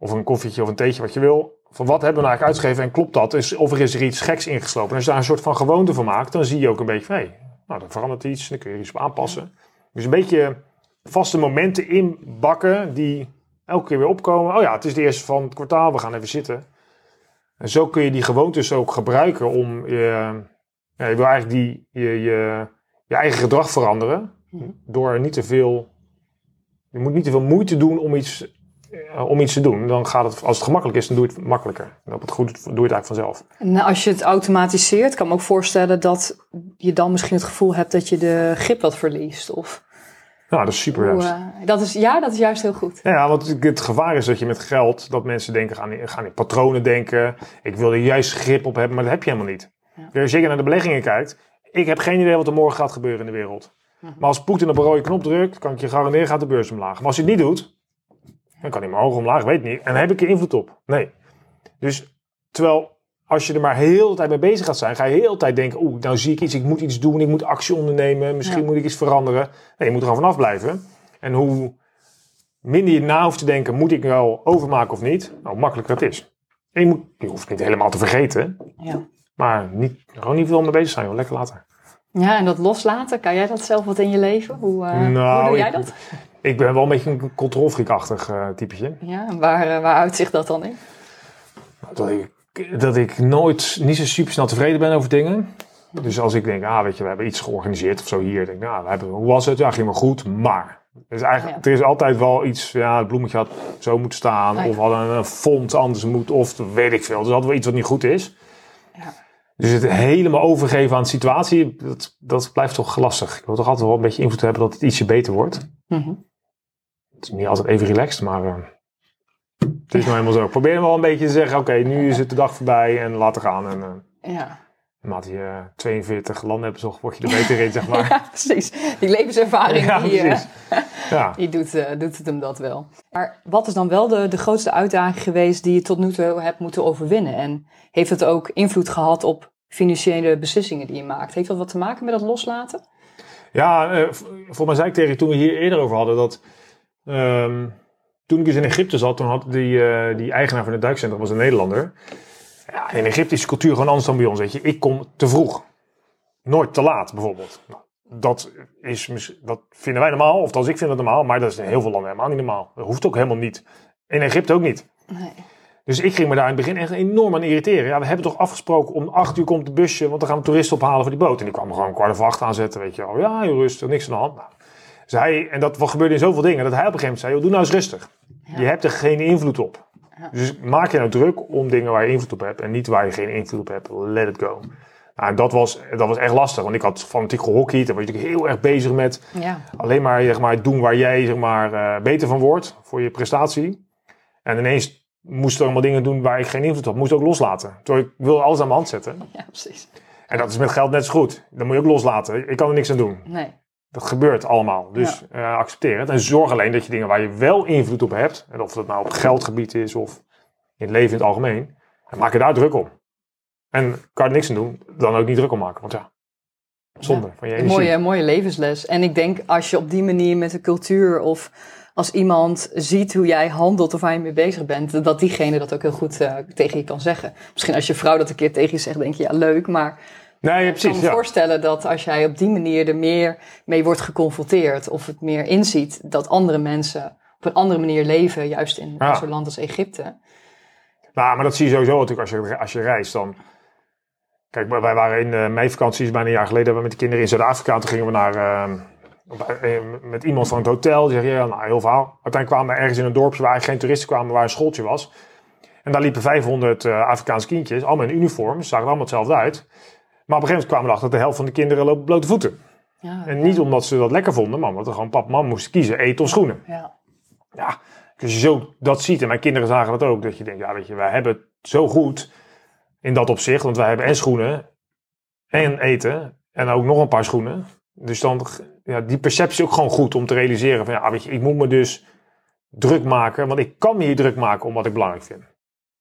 of een koffietje of een theetje, wat je wil. Van wat hebben we nou eigenlijk uitgegeven en klopt dat? Is, of er is er iets geks ingeslopen. En als je daar een soort van gewoonte van maakt, dan zie je ook een beetje van, nou, dan verandert iets, dan kun je er iets op aanpassen. Dus een beetje vaste momenten inbakken die elke keer weer opkomen. Oh ja, het is de eerste van het kwartaal, we gaan even zitten. En zo kun je die gewoontes ook gebruiken om je, ja, je wil eigenlijk die, je, je, je eigen gedrag veranderen. Mhm. Door niet te veel, je moet niet te veel moeite doen om iets, om iets te doen. Dan gaat het, als het gemakkelijk is, dan doe je het makkelijker. En op het goed doe je het eigenlijk vanzelf. En als je het automatiseert, kan ik me ook voorstellen dat je dan misschien het gevoel hebt dat je de grip wat verliest. Of, Nou, dat is super hoe, juist. eh, dat is, ja, dat is juist heel goed. Ja, want het gevaar is dat je met geld, dat mensen denken, gaan gaan in patronen denken. Ik wil er juist grip op hebben, maar dat heb je helemaal niet. Ja. Als je zeker naar de beleggingen kijkt, ik heb geen idee wat er morgen gaat gebeuren in de wereld. Mhm. Maar als Poetin op een rode knop drukt, kan ik je garanderen, gaat de beurs omlaag. Maar als hij het niet doet, dan kan hij maar hoog omlaag, weet niet. En heb ik er invloed op. Nee. Dus, terwijl als je er maar heel de tijd mee bezig gaat zijn, ga je heel de tijd denken, oeh, nou zie ik iets, ik moet iets doen, ik moet actie ondernemen, misschien Ja. moet ik iets veranderen. Nee, je moet er gewoon vanaf blijven. En hoe minder je na hoeft te denken, moet ik wel overmaken of niet, nou, hoe makkelijker het is. En je, moet, je hoeft het niet helemaal te vergeten, Ja. maar niet, gewoon niet veel mee bezig zijn, joh. lekker later. ja, en dat loslaten, kan jij dat zelf wat in je leven? Hoe, eh, Nou, hoe doe jij dat? Ik ben wel een beetje een controlfreak-achtig eh, typetje. Ja, waar, eh, waar uitzicht dat dan in? Dat ik, dat ik nooit, niet zo super snel tevreden ben over dingen. Dus als ik denk, ah, weet je, we hebben iets georganiseerd of zo hier. Denk ik, nou, we hebben, hoe was het? Ja, ging wel goed, maar. Dus eigenlijk, Ja. er is altijd wel iets, ja, het bloemetje had zo moeten staan. Ah, ja. Of hadden een font anders moet, of weet ik veel. Dus altijd wel iets wat niet goed is. Ja. Dus het helemaal overgeven aan de situatie, dat, dat blijft toch lastig. Ik wil toch altijd wel een beetje invloed hebben dat het ietsje beter wordt. Mhm. Het is niet altijd even relaxed, maar eh, het is nou helemaal zo. Ik probeer wel een beetje te zeggen, oké, nu is het de dag voorbij en laten gaan. En eh Ja. naarmate je eh, 42 landen hebt bezocht, word je er beter in, zeg maar. ja, precies. Die levenservaring, Ja, die, eh. Ja. die doet, eh, doet het hem dat wel. Maar wat is dan wel de, de grootste uitdaging geweest die je tot nu toe hebt moeten overwinnen? En heeft het ook invloed gehad op financiële beslissingen die je maakt? Heeft dat wat te maken met dat loslaten? Ja, voor mij zei ik tegen je toen we hier eerder over hadden dat ehm, toen ik dus in Egypte zat, toen had die, eh, die eigenaar van het duikcentrum was een Nederlander. Ja, in Egypte is de cultuur gewoon anders dan bij ons, weet je. Ik kom te vroeg. Nooit te laat, bijvoorbeeld. Nou, dat, is, dat vinden wij normaal, of als ik vind het normaal, maar dat is in heel veel landen helemaal niet normaal. Dat hoeft ook helemaal niet. In Egypte ook niet. Nee. Dus ik ging me daar in het begin echt enorm aan irriteren. Ja, we hebben toch afgesproken om acht uur komt de busje, want dan gaan we toeristen ophalen voor die boot. En die kwamen gewoon een kwart over acht aanzetten, weet je wel. Ja, heel rustig, niks aan de hand. Nou, dus hij, en dat gebeurde in zoveel dingen, dat hij op een gegeven moment zei, joh, doe nou eens rustig. Je hebt er geen invloed op. Ja. Dus maak je nou druk om dingen waar je invloed op hebt en niet waar je geen invloed op hebt. Let it go. Nou, dat was, dat was echt lastig, want ik had fanatiek gehockeyd. Dan was je natuurlijk heel erg bezig met Ja. alleen maar, zeg maar doen waar jij zeg maar, eh, beter van wordt voor je prestatie. En ineens moest ik allemaal dingen doen waar ik geen invloed op had. Moest ook loslaten. Terwijl ik wilde alles aan mijn hand zetten. ja, precies. En dat is met geld net zo goed. Dan moet je ook loslaten. Ik kan er niks aan doen. Nee. Dat gebeurt allemaal. Dus eh, accepteer het. En zorg alleen dat je dingen waar je wel invloed op hebt. En of dat nou op geldgebied is of in het leven in het algemeen. Dan maak je daar druk om. En kan er niks aan doen, dan ook niet druk om maken. Want ja, zonde van je Een energie. mooie, mooie levensles. En ik denk als je op die manier met de cultuur of als iemand ziet hoe jij handelt of waar je mee bezig bent, dat diegene dat ook heel goed eh, tegen je kan zeggen. Misschien als je vrouw dat een keer tegen je zegt, denk je ja leuk, maar Nee, ja, ik kan me Ja. voorstellen dat als jij op die manier er meer mee wordt geconfronteerd of het meer inziet dat andere mensen op een andere manier leven, juist in Ja. zo'n land als Egypte. Nou, maar dat zie je sowieso natuurlijk als je, als je reist. Dan... Kijk, wij waren in de meivakanties bijna een jaar geleden we met de kinderen in Zuid-Afrika. Toen gingen we naar, eh, bij- eh, met iemand van het hotel. Die zei, ja, nou, heel verhaal. Uiteindelijk kwamen we ergens in een dorpje waar geen toeristen kwamen, waar een schooltje was. En daar liepen 500 eh, Afrikaanse kindjes, allemaal in uniform. Ze zagen er allemaal hetzelfde uit. Maar op een gegeven moment kwamen we erachter dat de helft van de kinderen lopen blote voeten. Ja, En niet omdat ze dat lekker vonden, maar omdat er gewoon pap en mam moesten kiezen, eten of schoenen. ja, Ja, als je zo dat ziet, en mijn kinderen zagen dat ook, dat je denkt, ja weet je, wij hebben het zo goed in dat opzicht, want wij hebben en schoenen en eten en ook nog een paar schoenen. Dus dan, ja, die perceptie ook gewoon goed om te realiseren van, ja weet je, ik moet me dus druk maken, want ik kan me hier druk maken om wat ik belangrijk vind.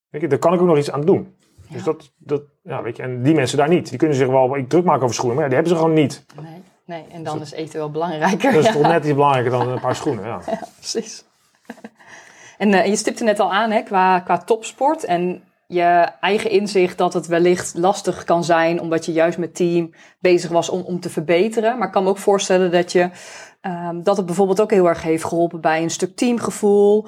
Weet je, daar kan ik ook nog iets aan doen. Dus Ja. dat, dat, ja weet je, en die mensen daar niet. Die kunnen zich wel ik druk maken over schoenen, maar ja, die hebben ze gewoon niet. nee, nee. En dan is eten wel belangrijker. Dat is toch net iets belangrijker dan een paar schoenen, ja. Precies. En eh, je stipte net al aan hè, qua, qua topsport en je eigen inzicht dat het wellicht lastig kan zijn omdat je juist met team bezig was om, om te verbeteren. Maar ik kan me ook voorstellen dat, je, ehm, dat het bijvoorbeeld ook heel erg heeft geholpen bij een stuk teamgevoel.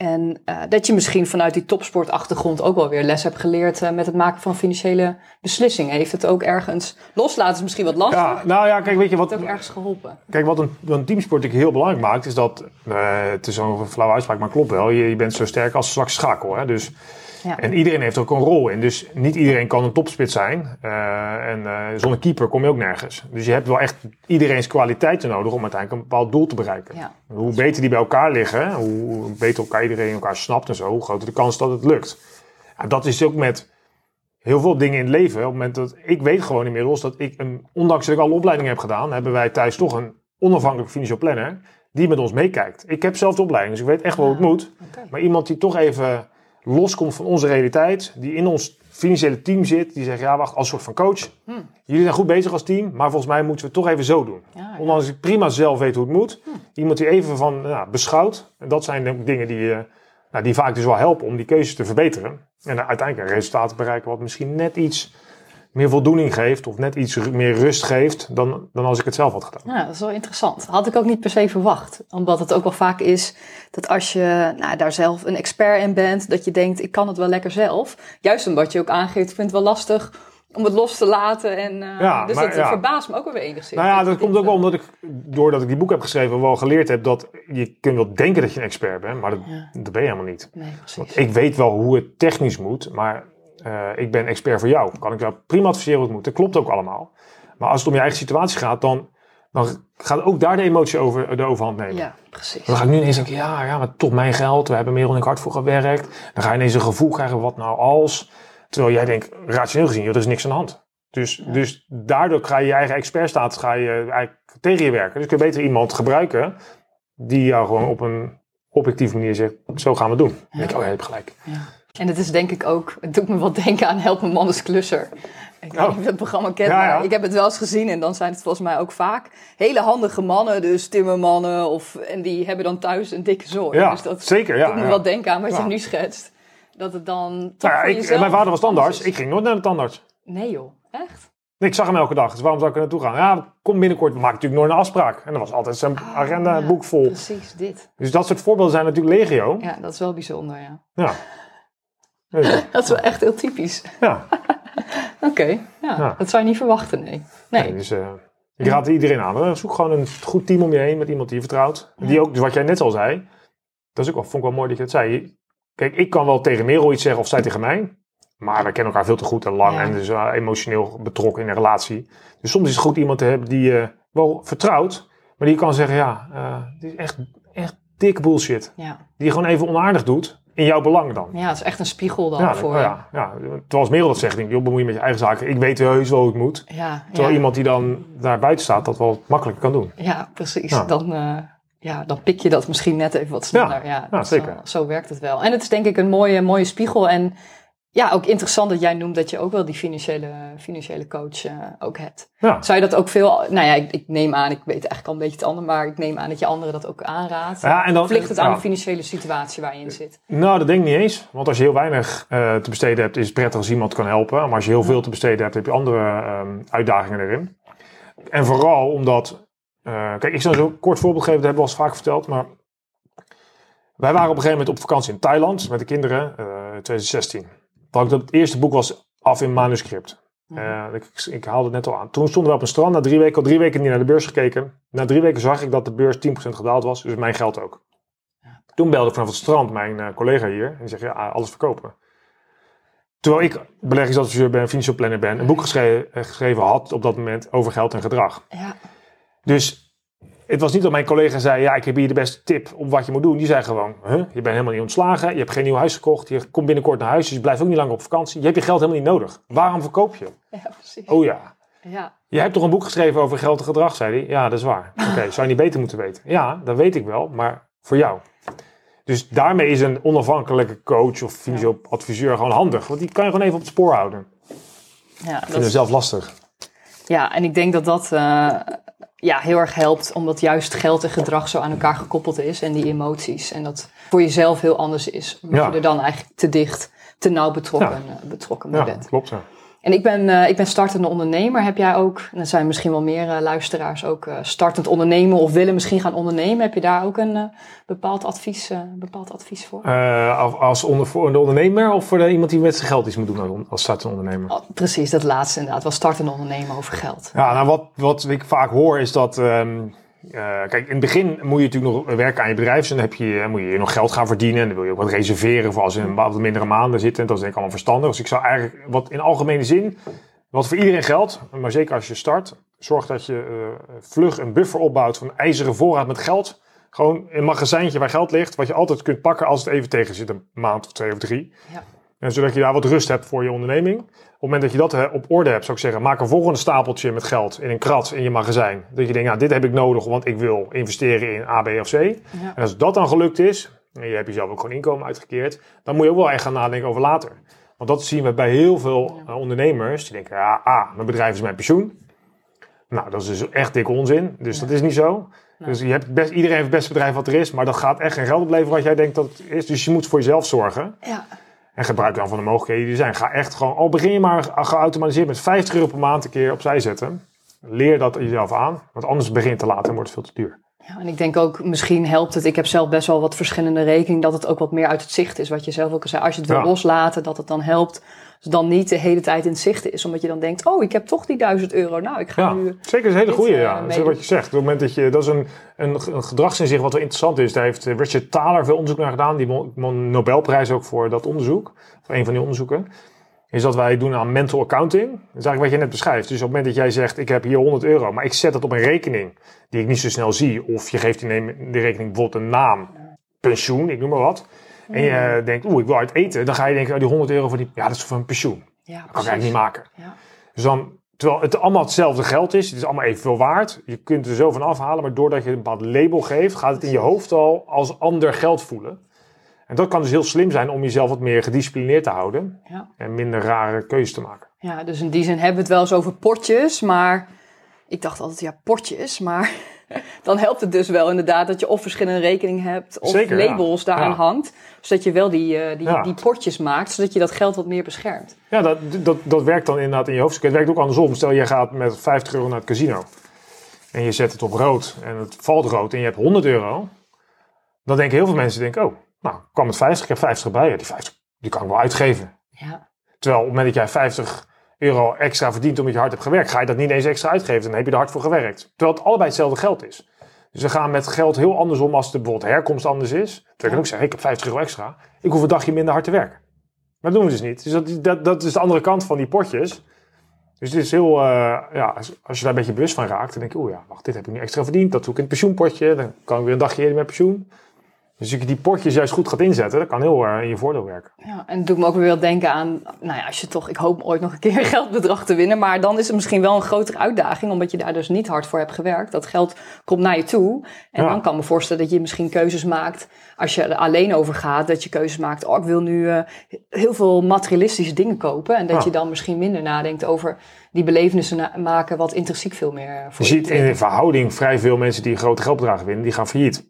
En eh, dat je misschien vanuit die topsportachtergrond ook wel weer les hebt geleerd eh, met het maken van financiële beslissingen. Heeft het ook ergens, loslaten is misschien wat lastig, Ja, nou ja, kijk, weet je wat, heeft het ook ergens geholpen? Kijk, wat een, wat een teamsport natuurlijk heel belangrijk maakt, is dat, eh, het is zo'n flauwe uitspraak, maar klopt wel, je, je bent zo sterk als zwakste schakel. Hè? Dus, Ja. En iedereen heeft er ook een rol in. Dus niet iedereen kan een topspits zijn. eh, en eh, zonder keeper kom je ook nergens. Dus je hebt wel echt iedereen's kwaliteiten nodig om uiteindelijk een bepaald doel te bereiken. Ja. Hoe beter die bij elkaar liggen, hoe beter elkaar iedereen elkaar snapt en zo, hoe groter de kans dat het lukt. Ja, dat is ook met heel veel dingen in het leven. Op het moment dat ik weet gewoon inmiddels dat ik, een, ondanks dat ik alle opleidingen heb gedaan, hebben wij thuis toch een onafhankelijk financieel planner die met ons meekijkt. Ik heb zelf de opleiding, dus ik weet echt wel hoe het Ah, moet. oké. Maar iemand die toch even loskomt van onze realiteit, die in ons financiële team zit, die zegt ja wacht, als soort van coach. Hmm. Jullie zijn goed bezig als team, maar volgens mij moeten we het toch even zo doen. Ja, ja. Ondanks dat ik prima zelf weet hoe het moet. Iemand die even van nou, beschouwt. En dat zijn de dingen die, eh, nou, die vaak dus wel helpen om die keuzes te verbeteren. En uiteindelijk een resultaat te bereiken wat misschien net iets meer voldoening geeft. Of net iets meer rust geeft dan, dan als ik het zelf had gedaan. Ja, dat is wel interessant. Had ik ook niet per se verwacht. Omdat het ook wel vaak is dat als je nou, daar zelf een expert in bent, dat je denkt, ik kan het wel lekker zelf. Juist omdat je ook aangeeft, ik vind het wel lastig om het los te laten. En, eh, Ja, dus maar dat ja. verbaast me ook wel weer enigszins. Nou ja, dat komt ook wel omdat ik, doordat ik die boek heb geschreven, wel geleerd heb dat je kunt wel denken dat je een expert bent, maar dat, Ja. dat ben je helemaal niet. Nee, precies. Want ik weet wel hoe het technisch moet, maar eh, ik ben expert voor jou. Kan ik jou prima adviseren hoe het moet. Dat klopt ook allemaal. Maar als het om je eigen situatie gaat, dan, dan gaat ook daar de emotie over de overhand nemen. Ja, precies. Dan ga ik nu ineens denken, ja, ja, maar toch mijn geld. We hebben Merel en ik hard voor gewerkt. Dan ga je ineens een gevoel krijgen, wat nou als? Terwijl jij denkt, rationeel gezien, joh, er is niks aan de hand. Dus, dus daardoor ga je je eigen expertstatus ga je eigenlijk tegen je werken. Dus kun je beter iemand gebruiken die jou gewoon op een objectieve manier zegt, zo gaan we het doen. Dan denk ik, oh ja, je hebt gelijk. Ja. En het is denk ik ook, het doet me wel denken aan Help een man is klusser. Ik weet Oh. niet of je het programma kent, Ja, ja. maar ik heb het wel eens gezien. En dan zijn het volgens mij ook vaak hele handige mannen, dus timmermannen. Of, en die hebben dan thuis een dikke zooi. Ja, dus dat zeker. Ja, doet me wel denken aan wat je nu schetst. Dat het dan toch Nou ik, jezelf mijn vader was tandarts. Ik ging nooit naar de tandarts. Nee joh, echt? Ik zag hem elke dag, dus waarom zou ik er naartoe gaan? Ja, kom binnenkort, maken natuurlijk nooit een afspraak. En dan was altijd zijn agenda Ah, ja, boek vol. Precies, dit. Dus dat soort voorbeelden zijn natuurlijk legio. Ja, dat is wel bijzonder, ja. Ja. Dus, Dat is wel echt heel typisch. ja. Oké, ja, Ja. dat zou je niet verwachten, nee. Nee, Nee, dus, eh, ik raad iedereen aan. Zoek gewoon een goed team om je heen met iemand die je vertrouwt. Die ook, dus wat jij net al zei, dat is ook wel, vond ik wel mooi dat je het zei. kijk, ik kan wel tegen Merel iets zeggen of zij tegen mij. Maar we kennen elkaar veel te goed en lang Ja. en dus uh, emotioneel betrokken in een relatie. Dus soms is het goed iemand te hebben die je wel vertrouwt, maar die kan zeggen, ja, uh, dit is echt, echt dikke bullshit. Ja. Die je gewoon even onaardig doet, in jouw belang dan. ja, het is echt een spiegel dan Ja, voor ja, ja. Terwijl als Merel dat zegt, denk ik, bemoei je met je eigen zaken. Ik weet heus wel hoe het moet. Ja, Terwijl ja. iemand die dan daar buiten staat, dat wel makkelijker kan doen. Ja, precies. Dan, eh, ja, dan pik je dat misschien net even wat sneller. Ja, zeker. Zo, zo werkt het wel. En het is denk ik een mooie, mooie spiegel. En ja, ook interessant dat jij noemt dat je ook wel die financiële, financiële coach eh, ook hebt. Ja. Zou je dat ook veel... Nou ja, ik, ik neem aan, ik weet eigenlijk al een beetje het ander, maar ik neem aan dat je anderen dat ook aanraadt. Ja, en dan- of ligt het aan ja. de financiële situatie waar je in zit? Nou, dat denk ik niet eens. Want als je heel weinig eh, te besteden hebt, is het prettig als iemand kan helpen. Maar als je heel veel te besteden hebt, heb je andere ehm, uitdagingen erin. En vooral omdat... eh, kijk, ik zal zo'n kort voorbeeld geven, dat hebben we al eens vaak verteld. Maar wij waren op een gegeven moment op vakantie in Thailand met de kinderen, eh 2016. Dat het eerste boek was af in manuscript. Eh, ik, ik haalde het net al aan. Toen stonden we op een strand, na drie weken, al drie weken niet naar de beurs gekeken. Na drie weken zag ik dat de beurs 10% gedaald was, dus mijn geld ook. Toen belde ik vanaf het strand mijn eh, collega hier en die zegt, ja, alles verkopen. Terwijl ik beleggingsadviseur ben, financial planner ben, een boek geschreven, eh, geschreven had op dat moment over geld en gedrag. Ja, Dus het was niet dat mijn collega zei, ja, ik heb hier de beste tip op wat je moet doen. Die zei gewoon, huh, je bent helemaal niet ontslagen, je hebt geen nieuw huis gekocht, je komt binnenkort naar huis, dus je blijft ook niet lang op vakantie. Je hebt je geld helemaal niet nodig. Waarom verkoop je? ja precies. Oh ja, Ja, je hebt toch een boek geschreven over geld en gedrag, zei hij. Ja, dat is waar. Oké, zou je niet beter moeten weten? Ja, dat weet ik wel, maar voor jou. Dus daarmee is een onafhankelijke coach of financieel adviseur gewoon handig. Want die kan je gewoon even op het spoor houden. ja, Ik dat vind het zelf lastig. Ja, en ik denk dat dat eh, ja, heel erg helpt, omdat juist geld en gedrag zo aan elkaar gekoppeld is en die emoties. En dat voor jezelf heel anders is, omdat Ja. je er dan eigenlijk te dicht, te nauw betrokken, Ja. eh, betrokken bij Ja, bent. klopt. Ja. En ik ben, eh, ik ben startende ondernemer. Heb jij ook, en er zijn misschien wel meer eh, luisteraars ook eh, startend ondernemen of willen misschien gaan ondernemen. Heb je daar ook een bepaald, advies, bepaald advies voor? Als- onder, voor de ondernemer of voor iemand die met zijn geld iets moet doen als- als startende ondernemer? Oh, precies, dat laatste inderdaad. Wel startende ondernemen over geld. Ja, nou wat, wat ik vaak hoor is dat. ehm, eh, kijk, in het begin moet je natuurlijk nog werken aan je bedrijf. Dus dan heb je, moet je nog geld gaan verdienen. En dan wil je ook wat reserveren voor als je een wat mindere maanden zit. En dat is denk ik allemaal verstandig. Dus ik zou eigenlijk, wat in algemene zin, wat voor iedereen geldt, maar zeker als je start, zorg dat je eh, vlug een buffer opbouwt van ijzeren voorraad met geld. Gewoon een magazijntje waar geld ligt, wat je altijd kunt pakken als het even tegen zit, een maand of twee of drie. Ja. En zodat je daar wat rust hebt voor je onderneming. Op het moment dat je dat op orde hebt, zou ik zeggen, maak een volgende stapeltje met geld in een krat in je magazijn. Dat je denkt, nou, dit heb ik nodig, want ik wil investeren in A, B of C. Ja. En als dat dan gelukt is, en je hebt jezelf ook gewoon inkomen uitgekeerd, dan moet je ook wel echt gaan nadenken over later. Want dat zien we bij heel veel eh, ondernemers. Die denken, ja, A, mijn bedrijf is mijn pensioen. Nou, dat is dus echt dikke onzin. Dus dat is niet zo. Dus je hebt best, iedereen heeft het beste bedrijf wat er is, maar dat gaat echt geen geld opleveren wat jij denkt dat het is. Dus je moet voor jezelf zorgen. Ja, En gebruik dan van de mogelijkheden die er zijn. Ga echt gewoon, al begin je maar geautomatiseerd met 50 euro per maand een keer opzij zetten. Leer dat jezelf aan, want anders begin je te laat en wordt het veel te duur. Ja, en ik denk ook, misschien helpt het. Ik heb zelf best wel wat verschillende rekeningen, dat het ook wat meer uit het zicht is. Wat je zelf ook al zei, als je het wil loslaten, dat het dan helpt. Dus dan niet de hele tijd in het zicht is, omdat je dan denkt, oh, ik heb toch die duizend euro. Nou, ik ga Ja, nu... zeker, is een hele goede. eh, Ja. Dat is wat je zegt. Op het moment dat je, dat is een, een, een gedragsinzicht wat wel interessant is. Daar heeft eh, Richard Thaler veel onderzoek naar gedaan. Die Nobelprijs ook voor dat onderzoek. Voor een van die onderzoeken. Is dat wij doen aan mental accounting. Dat is eigenlijk wat je net beschrijft. Dus op het moment dat jij zegt, ik heb hier 100 euro, maar ik zet dat op een rekening die ik niet zo snel zie. Of je geeft die, rekening bijvoorbeeld een naam, pensioen, ik noem maar wat. En je eh, denkt, oeh, ik wil uit eten. Dan ga je denken, oh, die 100 euro voor die, ja, dat is voor een pensioen. Ja, Dat kan ik eigenlijk niet maken. Ja. Dus dan, terwijl het allemaal hetzelfde geld is, het is allemaal evenveel waard. Je kunt er zo van afhalen, maar doordat je een bepaald label geeft, gaat het in je hoofd al als ander geld voelen. En dat kan dus heel slim zijn om jezelf wat meer gedisciplineerd te houden Ja. en minder rare keuzes te maken. ja, dus in die zin hebben we het wel eens over potjes, maar ik dacht altijd, ja, potjes, maar dan helpt het dus wel inderdaad dat je of verschillende rekeningen hebt of Zeker, ja. labels daaraan Ja. hangt. Zodat je wel die, eh, die, die potjes maakt, zodat je dat geld wat meer beschermt. Ja, dat, dat, dat werkt dan inderdaad in je hoofd. Het werkt ook andersom. Stel, je gaat met 50 euro naar het casino en je zet het op rood en het valt rood en je hebt 100 euro. Dan denken heel veel mensen, denken, oh, nou, ik kwam met 50, ik heb 50 bij. Ja, die 50, die kan ik wel uitgeven. Ja, Terwijl op het moment dat jij 50 euro extra verdient omdat je hard hebt gewerkt, ga je dat niet eens extra uitgeven. Dan heb je er hard voor gewerkt. Terwijl het allebei hetzelfde geld is. Dus we gaan met geld heel anders om als de bijvoorbeeld herkomst anders is. Terwijl ik kan ook zeggen, ik heb 50 euro extra. Ik hoef een dagje minder hard te werken. Maar dat doen we dus niet. Dus dat, dat, dat is de andere kant van die potjes. Dus het is heel, eh, ja, als, als je daar een beetje bewust van raakt, dan denk je, oeh ja, wacht, dit heb ik nu extra verdiend. Dat doe ik in het pensioenpotje. Dan kan ik weer een dagje eerder met pensioen. Dus als je die potjes juist goed gaat inzetten, dat kan heel uh, in je voordeel werken. Ja, en het doet me ook weer denken aan, nou ja, als je toch, ik hoop ooit nog een keer een geldbedrag te winnen, maar dan is het misschien wel een grotere uitdaging, omdat je daar dus niet hard voor hebt gewerkt. Dat geld komt naar je toe. En Ja. dan kan ik me voorstellen dat je misschien keuzes maakt, als je er alleen over gaat, dat je keuzes maakt, oh, ik wil nu eh, heel veel materialistische dingen kopen. En dat Ja. je dan misschien minder nadenkt over die belevenissen maken, wat intrinsiek veel meer eh, Je voor ziet in verhouding vrij veel mensen die grote geldbedragen winnen, die gaan failliet.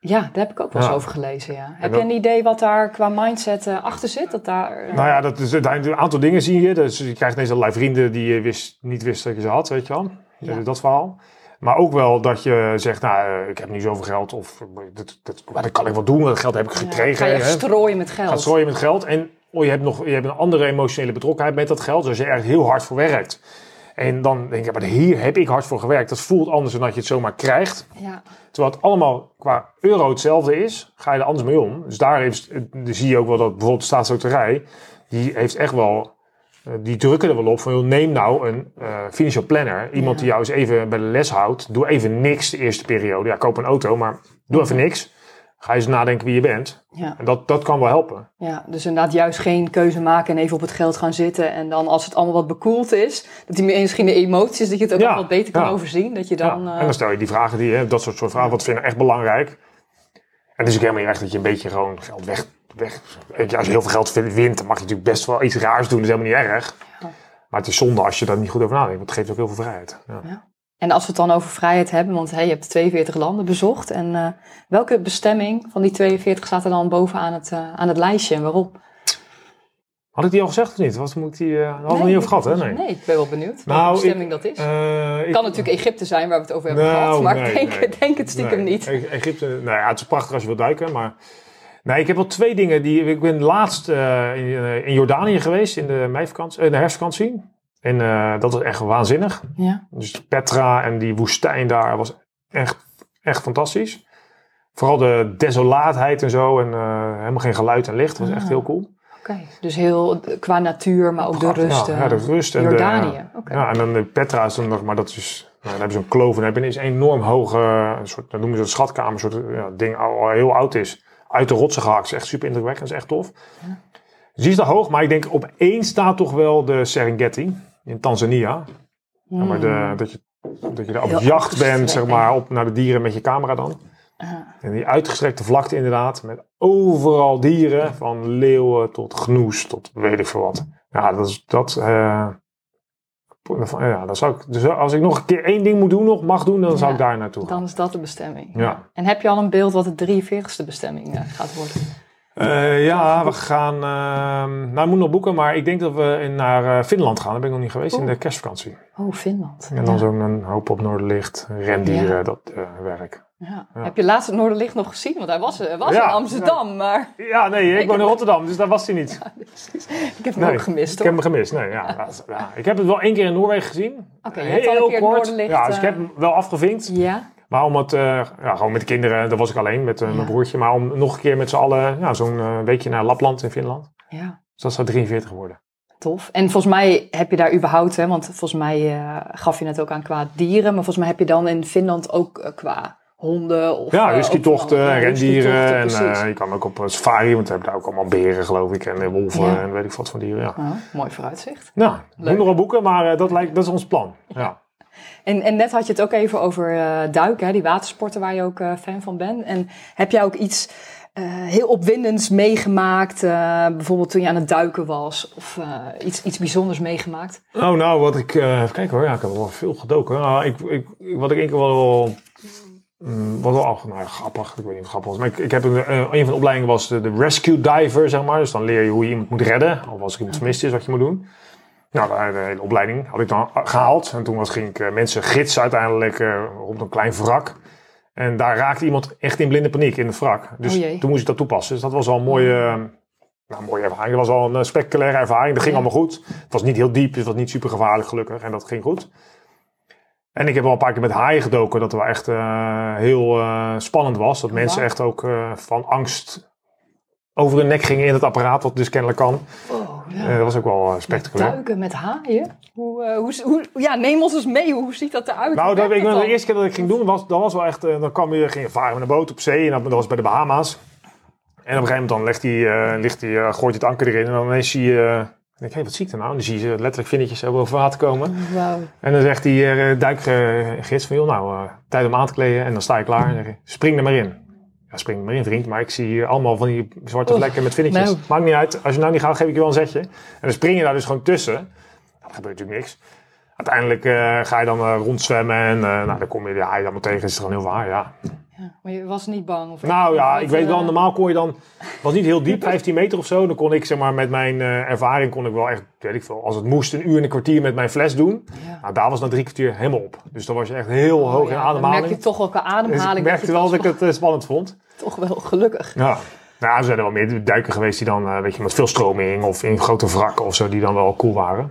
Ja, daar heb ik ook wel eens Ja. over gelezen, ja. Heb dat- je een idee wat daar qua mindset eh, achter zit? Dat daar, eh, Nou ja, dat is, daar- een aantal dingen zie je. Dus je krijgt ineens allerlei vrienden die je wist, niet wist dat je ze had, weet je wel. Ja. Eh, Dat verhaal. Maar ook wel dat je zegt, nou, ik heb niet zoveel geld. Of dat, dat, dat kan ik wel doen, dat geld heb ik ja, gekregen. ga je hè. strooien met geld. Gaat strooien met geld. En oh, je, hebt nog, je hebt een andere emotionele betrokkenheid met dat geld. Dus als je er heel hard voor werkt. En dan denk je, maar hier heb ik hard voor gewerkt. Dat voelt anders dan dat je het zomaar krijgt. Ja. Terwijl het allemaal qua euro hetzelfde is, ga je er anders mee om. Dus daar heeft, dan zie je ook wel dat bijvoorbeeld de staatsloterij, die heeft echt wel, eh, die drukken er wel op van, joh, neem nou een eh, financial planner. Iemand Ja. die jou eens even bij de les houdt. Doe even niks de eerste periode. Ja, koop een auto, maar doe even niks. Ga eens nadenken wie je bent. Ja. En dat, dat kan wel helpen. Ja, dus inderdaad juist geen keuze maken en even op het geld gaan zitten. En dan als het allemaal wat bekoeld is, dat die misschien de emoties, dat je het ook Ja, wat beter kan ja. overzien. Dat je dan... ja. eh, En dan stel je die vragen, die, hè, dat soort, soort vragen, wat vind je echt belangrijk? En het is ook helemaal niet echt dat je een beetje gewoon geld weg... weg als je heel veel geld wint, dan mag je natuurlijk best wel iets raars doen. Dat is helemaal niet erg. Ja. Maar het is zonde als je daar niet goed over nadenkt. Want het geeft ook heel veel vrijheid. Ja. En als we het dan over vrijheid hebben, want hey, je hebt 42 landen bezocht. En eh, welke bestemming van die 42 staat er dan bovenaan het, eh, aan het lijstje en waarom? Had ik die al gezegd of niet? Wat moet ik die... daar hadden we Nee, niet over gehad, hè? Nee. Nee, ik ben wel benieuwd welke Nou, bestemming dat is. Ik- kan natuurlijk Egypte zijn waar we het over hebben Nou, gehad. Maar nee, ik denk, het stiekem niet. Egypte, nou ja, het is prachtig als je wilt duiken, maar... Nee, ik heb wel twee dingen die... Ik ben laatst in, in Jordanië geweest in de, meivakantie, eh, de herfstvakantie. En eh, dat was echt waanzinnig. Ja, Dus Petra en die woestijn daar was echt, echt fantastisch. Vooral de desolaatheid en zo. En eh, helemaal geen geluid en licht. was echt Ah. heel cool. oké. Dus heel eh, qua natuur, maar ook de rust. Ja, eh, ja, de rust. En de- Jordanië, oké. ja, en dan de Petra is dan nog, maar dat is, nou, dan hebben ze een kloof en hebben is een enorm hoge, een soort, dat noemen ze een schatkamer, een soort ja, ding al, heel oud is. Uit de rotsen gehakt. is echt super indrukwekkend, is echt tof. Dus die is daar hoog, maar ik denk op één staat toch wel de Serengeti in Tanzania. Ja, maar de, dat, je, dat je daar op Heel jacht bent, zeg maar, op naar de dieren met je camera dan. Ja. En die uitgestrekte vlakte inderdaad, met overal dieren, van leeuwen tot gnoes tot weet ik veel wat. Ja, dat is, dat, eh, ja, dat zou ik, dus als ik nog een keer één ding moet doen, nog mag doen, dan zou ik daar naartoe gaan. Dan is dat de bestemming. Ja. En heb je al een beeld wat de 43ste bestemming eh, gaat worden? Eh, ja, we gaan, ehm, nou ik moet nog boeken, maar ik denk dat we in, naar eh, Finland gaan. Daar ben ik nog niet geweest, in de kerstvakantie. Oh, Finland. En dan ja. zo'n een hoop op Noorderlicht, rendieren, Ja. dat eh, werk. Ja. Heb je laatst het Noorderlicht nog gezien? Want hij was, was in Amsterdam, maar Ja, nee, ik woon in Rotterdam, dus daar was hij niet. ik heb hem Nee, ook gemist. Ik hoor. heb hem gemist. Nee, ja. Ik heb het wel één keer in Noorwegen gezien. Oké, een keer het Noorderlicht, Ja, dus ik heb hem wel afgevinkt. Ja, Maar om het, eh, ja, gewoon met de kinderen, daar was ik alleen met eh, mijn broertje. Maar om nog een keer met z'n allen, ja, zo'n eh, weekje naar Lapland in Finland. ja, Dus dat zou 43 worden. tof. En volgens mij heb je daar überhaupt, hè, want volgens mij gaf je het ook aan qua dieren, maar volgens mij heb je dan in Finland ook qua honden of... Ja, huskytochten, ja, rendieren. En je kan ook op safari, want we hebben daar ook allemaal beren, geloof ik. En wolven Ja. en weet ik wat van dieren. Ja, Oh, mooi vooruitzicht. nou, Leuk. nog wel boeken, maar dat, lijkt, dat is ons plan. Ja. En, en net had je het ook even over eh, duiken, hè, die watersporten waar je ook eh, fan van bent. En heb jij ook iets eh, heel opwindends meegemaakt, bijvoorbeeld toen je aan het duiken was, of iets, iets bijzonders meegemaakt? Oh, nou, wat ik. even kijken hoor. Ja, ik heb wel veel gedoken. Nou, ik, ik, wat ik één keer wel. mm, wat wel af- nou, grappig. Ik weet niet of grappig was. Maar ik, ik heb een, een van de opleidingen was de, de rescue diver, zeg maar. Dus dan leer je hoe je iemand moet redden. Of als er iemand vermist is, wat je moet doen. Nou, de, de hele opleiding had ik dan gehaald. En toen was, ging ik eh, mensen gidsen uiteindelijk eh, op een klein wrak. En daar raakte iemand echt in blinde paniek in het wrak. Dus Oh toen moest ik dat toepassen. Dus dat was al een mooie, eh, nou, mooie ervaring. Dat was al een spectaculaire ervaring. Dat ging Ja. allemaal goed. Het was niet heel diep, het was niet super gevaarlijk gelukkig. En dat ging goed. En ik heb wel een paar keer met haaien gedoken, dat het wel echt heel spannend was. Dat mensen wauw. echt ook van angst over hun nek gingen in het apparaat, wat dus kennelijk kan. Oh, ja. Eh, dat was ook wel eh, spectaculair. Duiken met haaien? Hoe, eh, hoe, hoe, ja, neem ons eens mee. Hoe ziet dat eruit? Nou, dat, ik, de dan? eerste keer dat ik ging doen, was, dat was wel echt, dan kwam je, ging je varen met een boot op zee en dat, dat was bij de Bahama's. En op een gegeven moment dan legt hij, ligt hij, gooit hij het anker erin en dan ineens zie je, ik denk, hé, wat zie ik er nou? En dan zie je letterlijk vinnetjes boven water komen. Wauw. En dan zegt die duikgids van, joh, nou, tijd om aan te kleden. En dan sta je klaar en zeg je, spring er maar in. Ja, spring maar in, vriend. Maar ik zie hier allemaal van die zwarte Oeh, vlekken met vinnetjes. nou. Maakt niet uit. Als je nou niet gaat, geef ik je wel een zetje. En dan spring je daar dus gewoon tussen. Dan gebeurt natuurlijk niks. Uiteindelijk eh, ga je dan eh, rondzwemmen en eh, nou, dan kom je de haai allemaal tegen. Het is gewoon heel waar, ja. Ja, maar je was niet bang? Of Nou ja, ik weet wel, eh, normaal kon je dan, het was niet heel diep, 15 meter of zo. Dan kon ik zeg maar met mijn eh, ervaring, kon ik wel echt, weet ik veel, als het moest, een uur en een kwartier met mijn fles doen. Ja. Nou, daar was na drie kwartier helemaal op. Dus dan was je echt heel Oh, hoog ja, in Dan ademhaling. merk je toch wel qua Dus ademhaling. ik merkte dat wel dat ik het eh, spannend vond. Toch wel gelukkig. Ja. Nou, er zijn er wel meer duiken geweest die dan, weet je, met veel stroming of in grote wrakken of zo, die dan wel cool waren.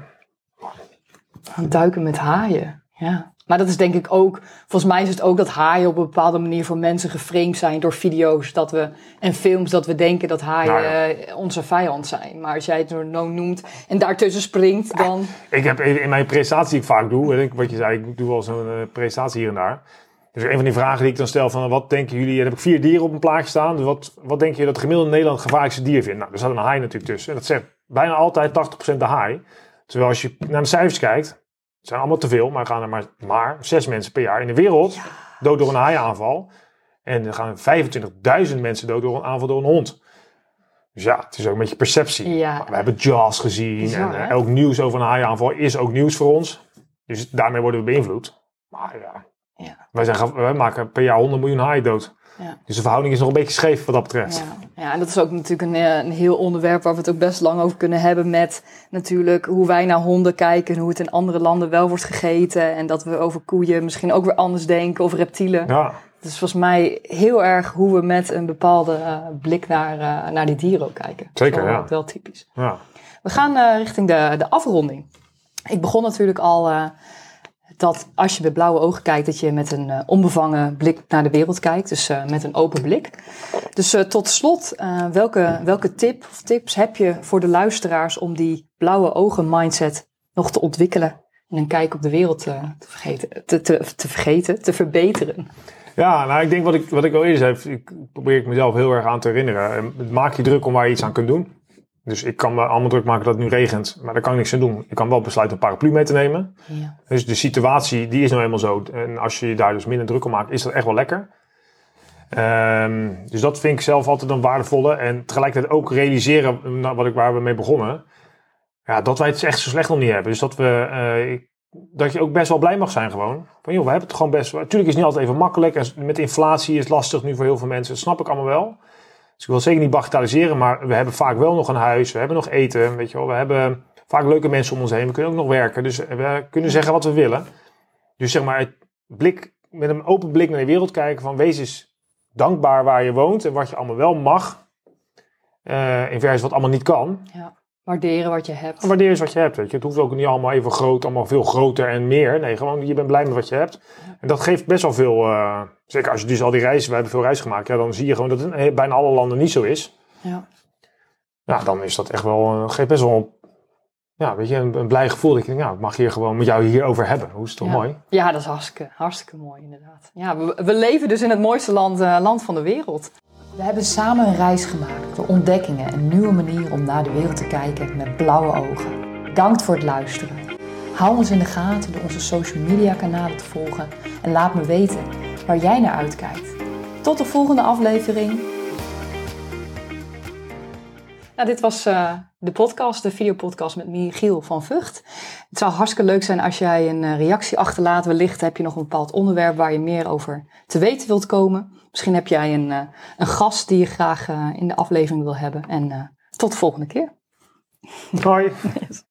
Duiken met haaien. Ja. Maar dat is denk ik ook, volgens mij is het ook dat haaien op een bepaalde manier voor mensen geframed zijn door video's dat we, en films dat we denken dat haaien Nou ja. eh, onze vijand zijn. Maar als jij het nou noemt en daartussen springt, dan... Ik heb in mijn presentatie die ik vaak doe, wat je zei, ik doe wel zo'n eh, presentatie hier en daar. Dus een van die vragen die ik dan stel van, wat denken jullie, en dan heb ik vier dieren op een plaatje staan. Dus wat, wat denk je dat de gemiddelde Nederland gevaarlijkste dier vindt? Nou, er staat een haai natuurlijk tussen. En dat zegt bijna altijd 80% de haai. Terwijl als je naar de cijfers kijkt, zijn allemaal te veel, maar gaan er maar, maar zes mensen per jaar in de wereld dood door een haaienaanval. En er gaan 25.000 mensen dood door een aanval door een hond. Dus ja, het is ook een beetje perceptie. Ja. We hebben Jaws gezien. Bizar, en eh, hè? elk nieuws over een haaienaanval is ook nieuws voor ons. Dus daarmee worden we beïnvloed. Maar ja, Ja. wij, zijn, wij maken per jaar 100 miljoen haaien dood. Ja. Dus de verhouding is nog een beetje scheef wat dat betreft. Ja, ja, en dat is ook natuurlijk een, eh, een heel onderwerp waar we het ook best lang over kunnen hebben. Met natuurlijk hoe wij naar honden kijken en hoe het in andere landen wel wordt gegeten. En dat we over koeien misschien ook weer anders denken of reptielen. Ja, Het is volgens mij heel erg hoe we met een bepaalde eh, blik naar, eh, naar die dieren ook kijken. Zeker, Wel- ja. Wel typisch. ja. We gaan richting de, de afronding. Ik begon natuurlijk al dat als je met blauwe ogen kijkt, dat je met een eh, onbevangen blik naar de wereld kijkt. Dus eh, met een open blik. Dus eh, tot slot, welke, welke tip of tips heb je voor de luisteraars om die blauwe ogen mindset nog te ontwikkelen en een kijk op de wereld te, vergeten, te, te, te vergeten, te verbeteren? Ja, nou, ik denk wat ik, wat ik al eerder zei, ik probeer ik mezelf heel erg aan te herinneren. Maak je druk om waar je iets aan kunt doen. Dus ik kan me allemaal druk maken dat het nu regent, maar daar kan ik niks aan doen. Ik kan wel besluiten een paraplu mee te nemen. Ja. Dus de situatie, die is nou eenmaal zo. En als je je daar dus minder druk om maakt, is dat echt wel lekker. Ehm, dus dat vind ik zelf altijd een waardevolle. En tegelijkertijd ook realiseren, nou, wat ik, waar we mee begonnen. Ja, dat wij het echt zo slecht nog niet hebben. Dus dat we, eh, dat je ook best wel blij mag zijn gewoon. Van joh, we hebben het gewoon best wel. Natuurlijk is het niet altijd even makkelijk. En met inflatie is het lastig nu voor heel veel mensen. Dat snap ik allemaal wel. Dus ik wil zeker niet bagatelliseren, maar we hebben vaak wel nog een huis. We hebben nog eten, weet je wel. We hebben vaak leuke mensen om ons heen. We kunnen ook nog werken. Dus we kunnen zeggen wat we willen. Dus zeg maar, het blik, met een open blik naar de wereld kijken van wees eens dankbaar waar je woont en wat je allemaal wel mag. eh in versus wat allemaal niet kan. Ja. Waarderen wat je hebt. En waardeer eens wat je hebt. Weet je. Het hoeft ook niet allemaal even groot, allemaal veel groter en meer. Nee, gewoon je bent blij met wat je hebt. En dat geeft best wel veel, eh, zeker als je dus al die reizen, we hebben veel reizen gemaakt. Ja, dan zie je gewoon dat het in bijna alle landen niet zo is. Ja. Ja, dan is dat echt wel, eh, geeft best wel ja, weet je, een, een blij gevoel. Dat je denkt, nou, ik mag hier gewoon met jou hierover hebben. Hoe is het toch Ja. mooi? Ja, dat is hartstikke, hartstikke mooi inderdaad. Ja, we, we leven dus in het mooiste land, eh, land van de wereld. We hebben samen een reis gemaakt door ontdekkingen en nieuwe manieren om naar de wereld te kijken met blauwe ogen. Bedankt voor het luisteren. Hou ons in de gaten door onze social media kanalen te volgen en laat me weten waar jij naar uitkijkt. Tot de volgende aflevering. Nou, dit was eh, de podcast, de videopodcast met Michiel van Vught. Het zou hartstikke leuk zijn als jij een eh, reactie achterlaat. Wellicht heb je nog een bepaald onderwerp waar je meer over te weten wilt komen. Misschien heb jij een, eh, een gast die je graag in de aflevering wil hebben. En tot de volgende keer. Hoi.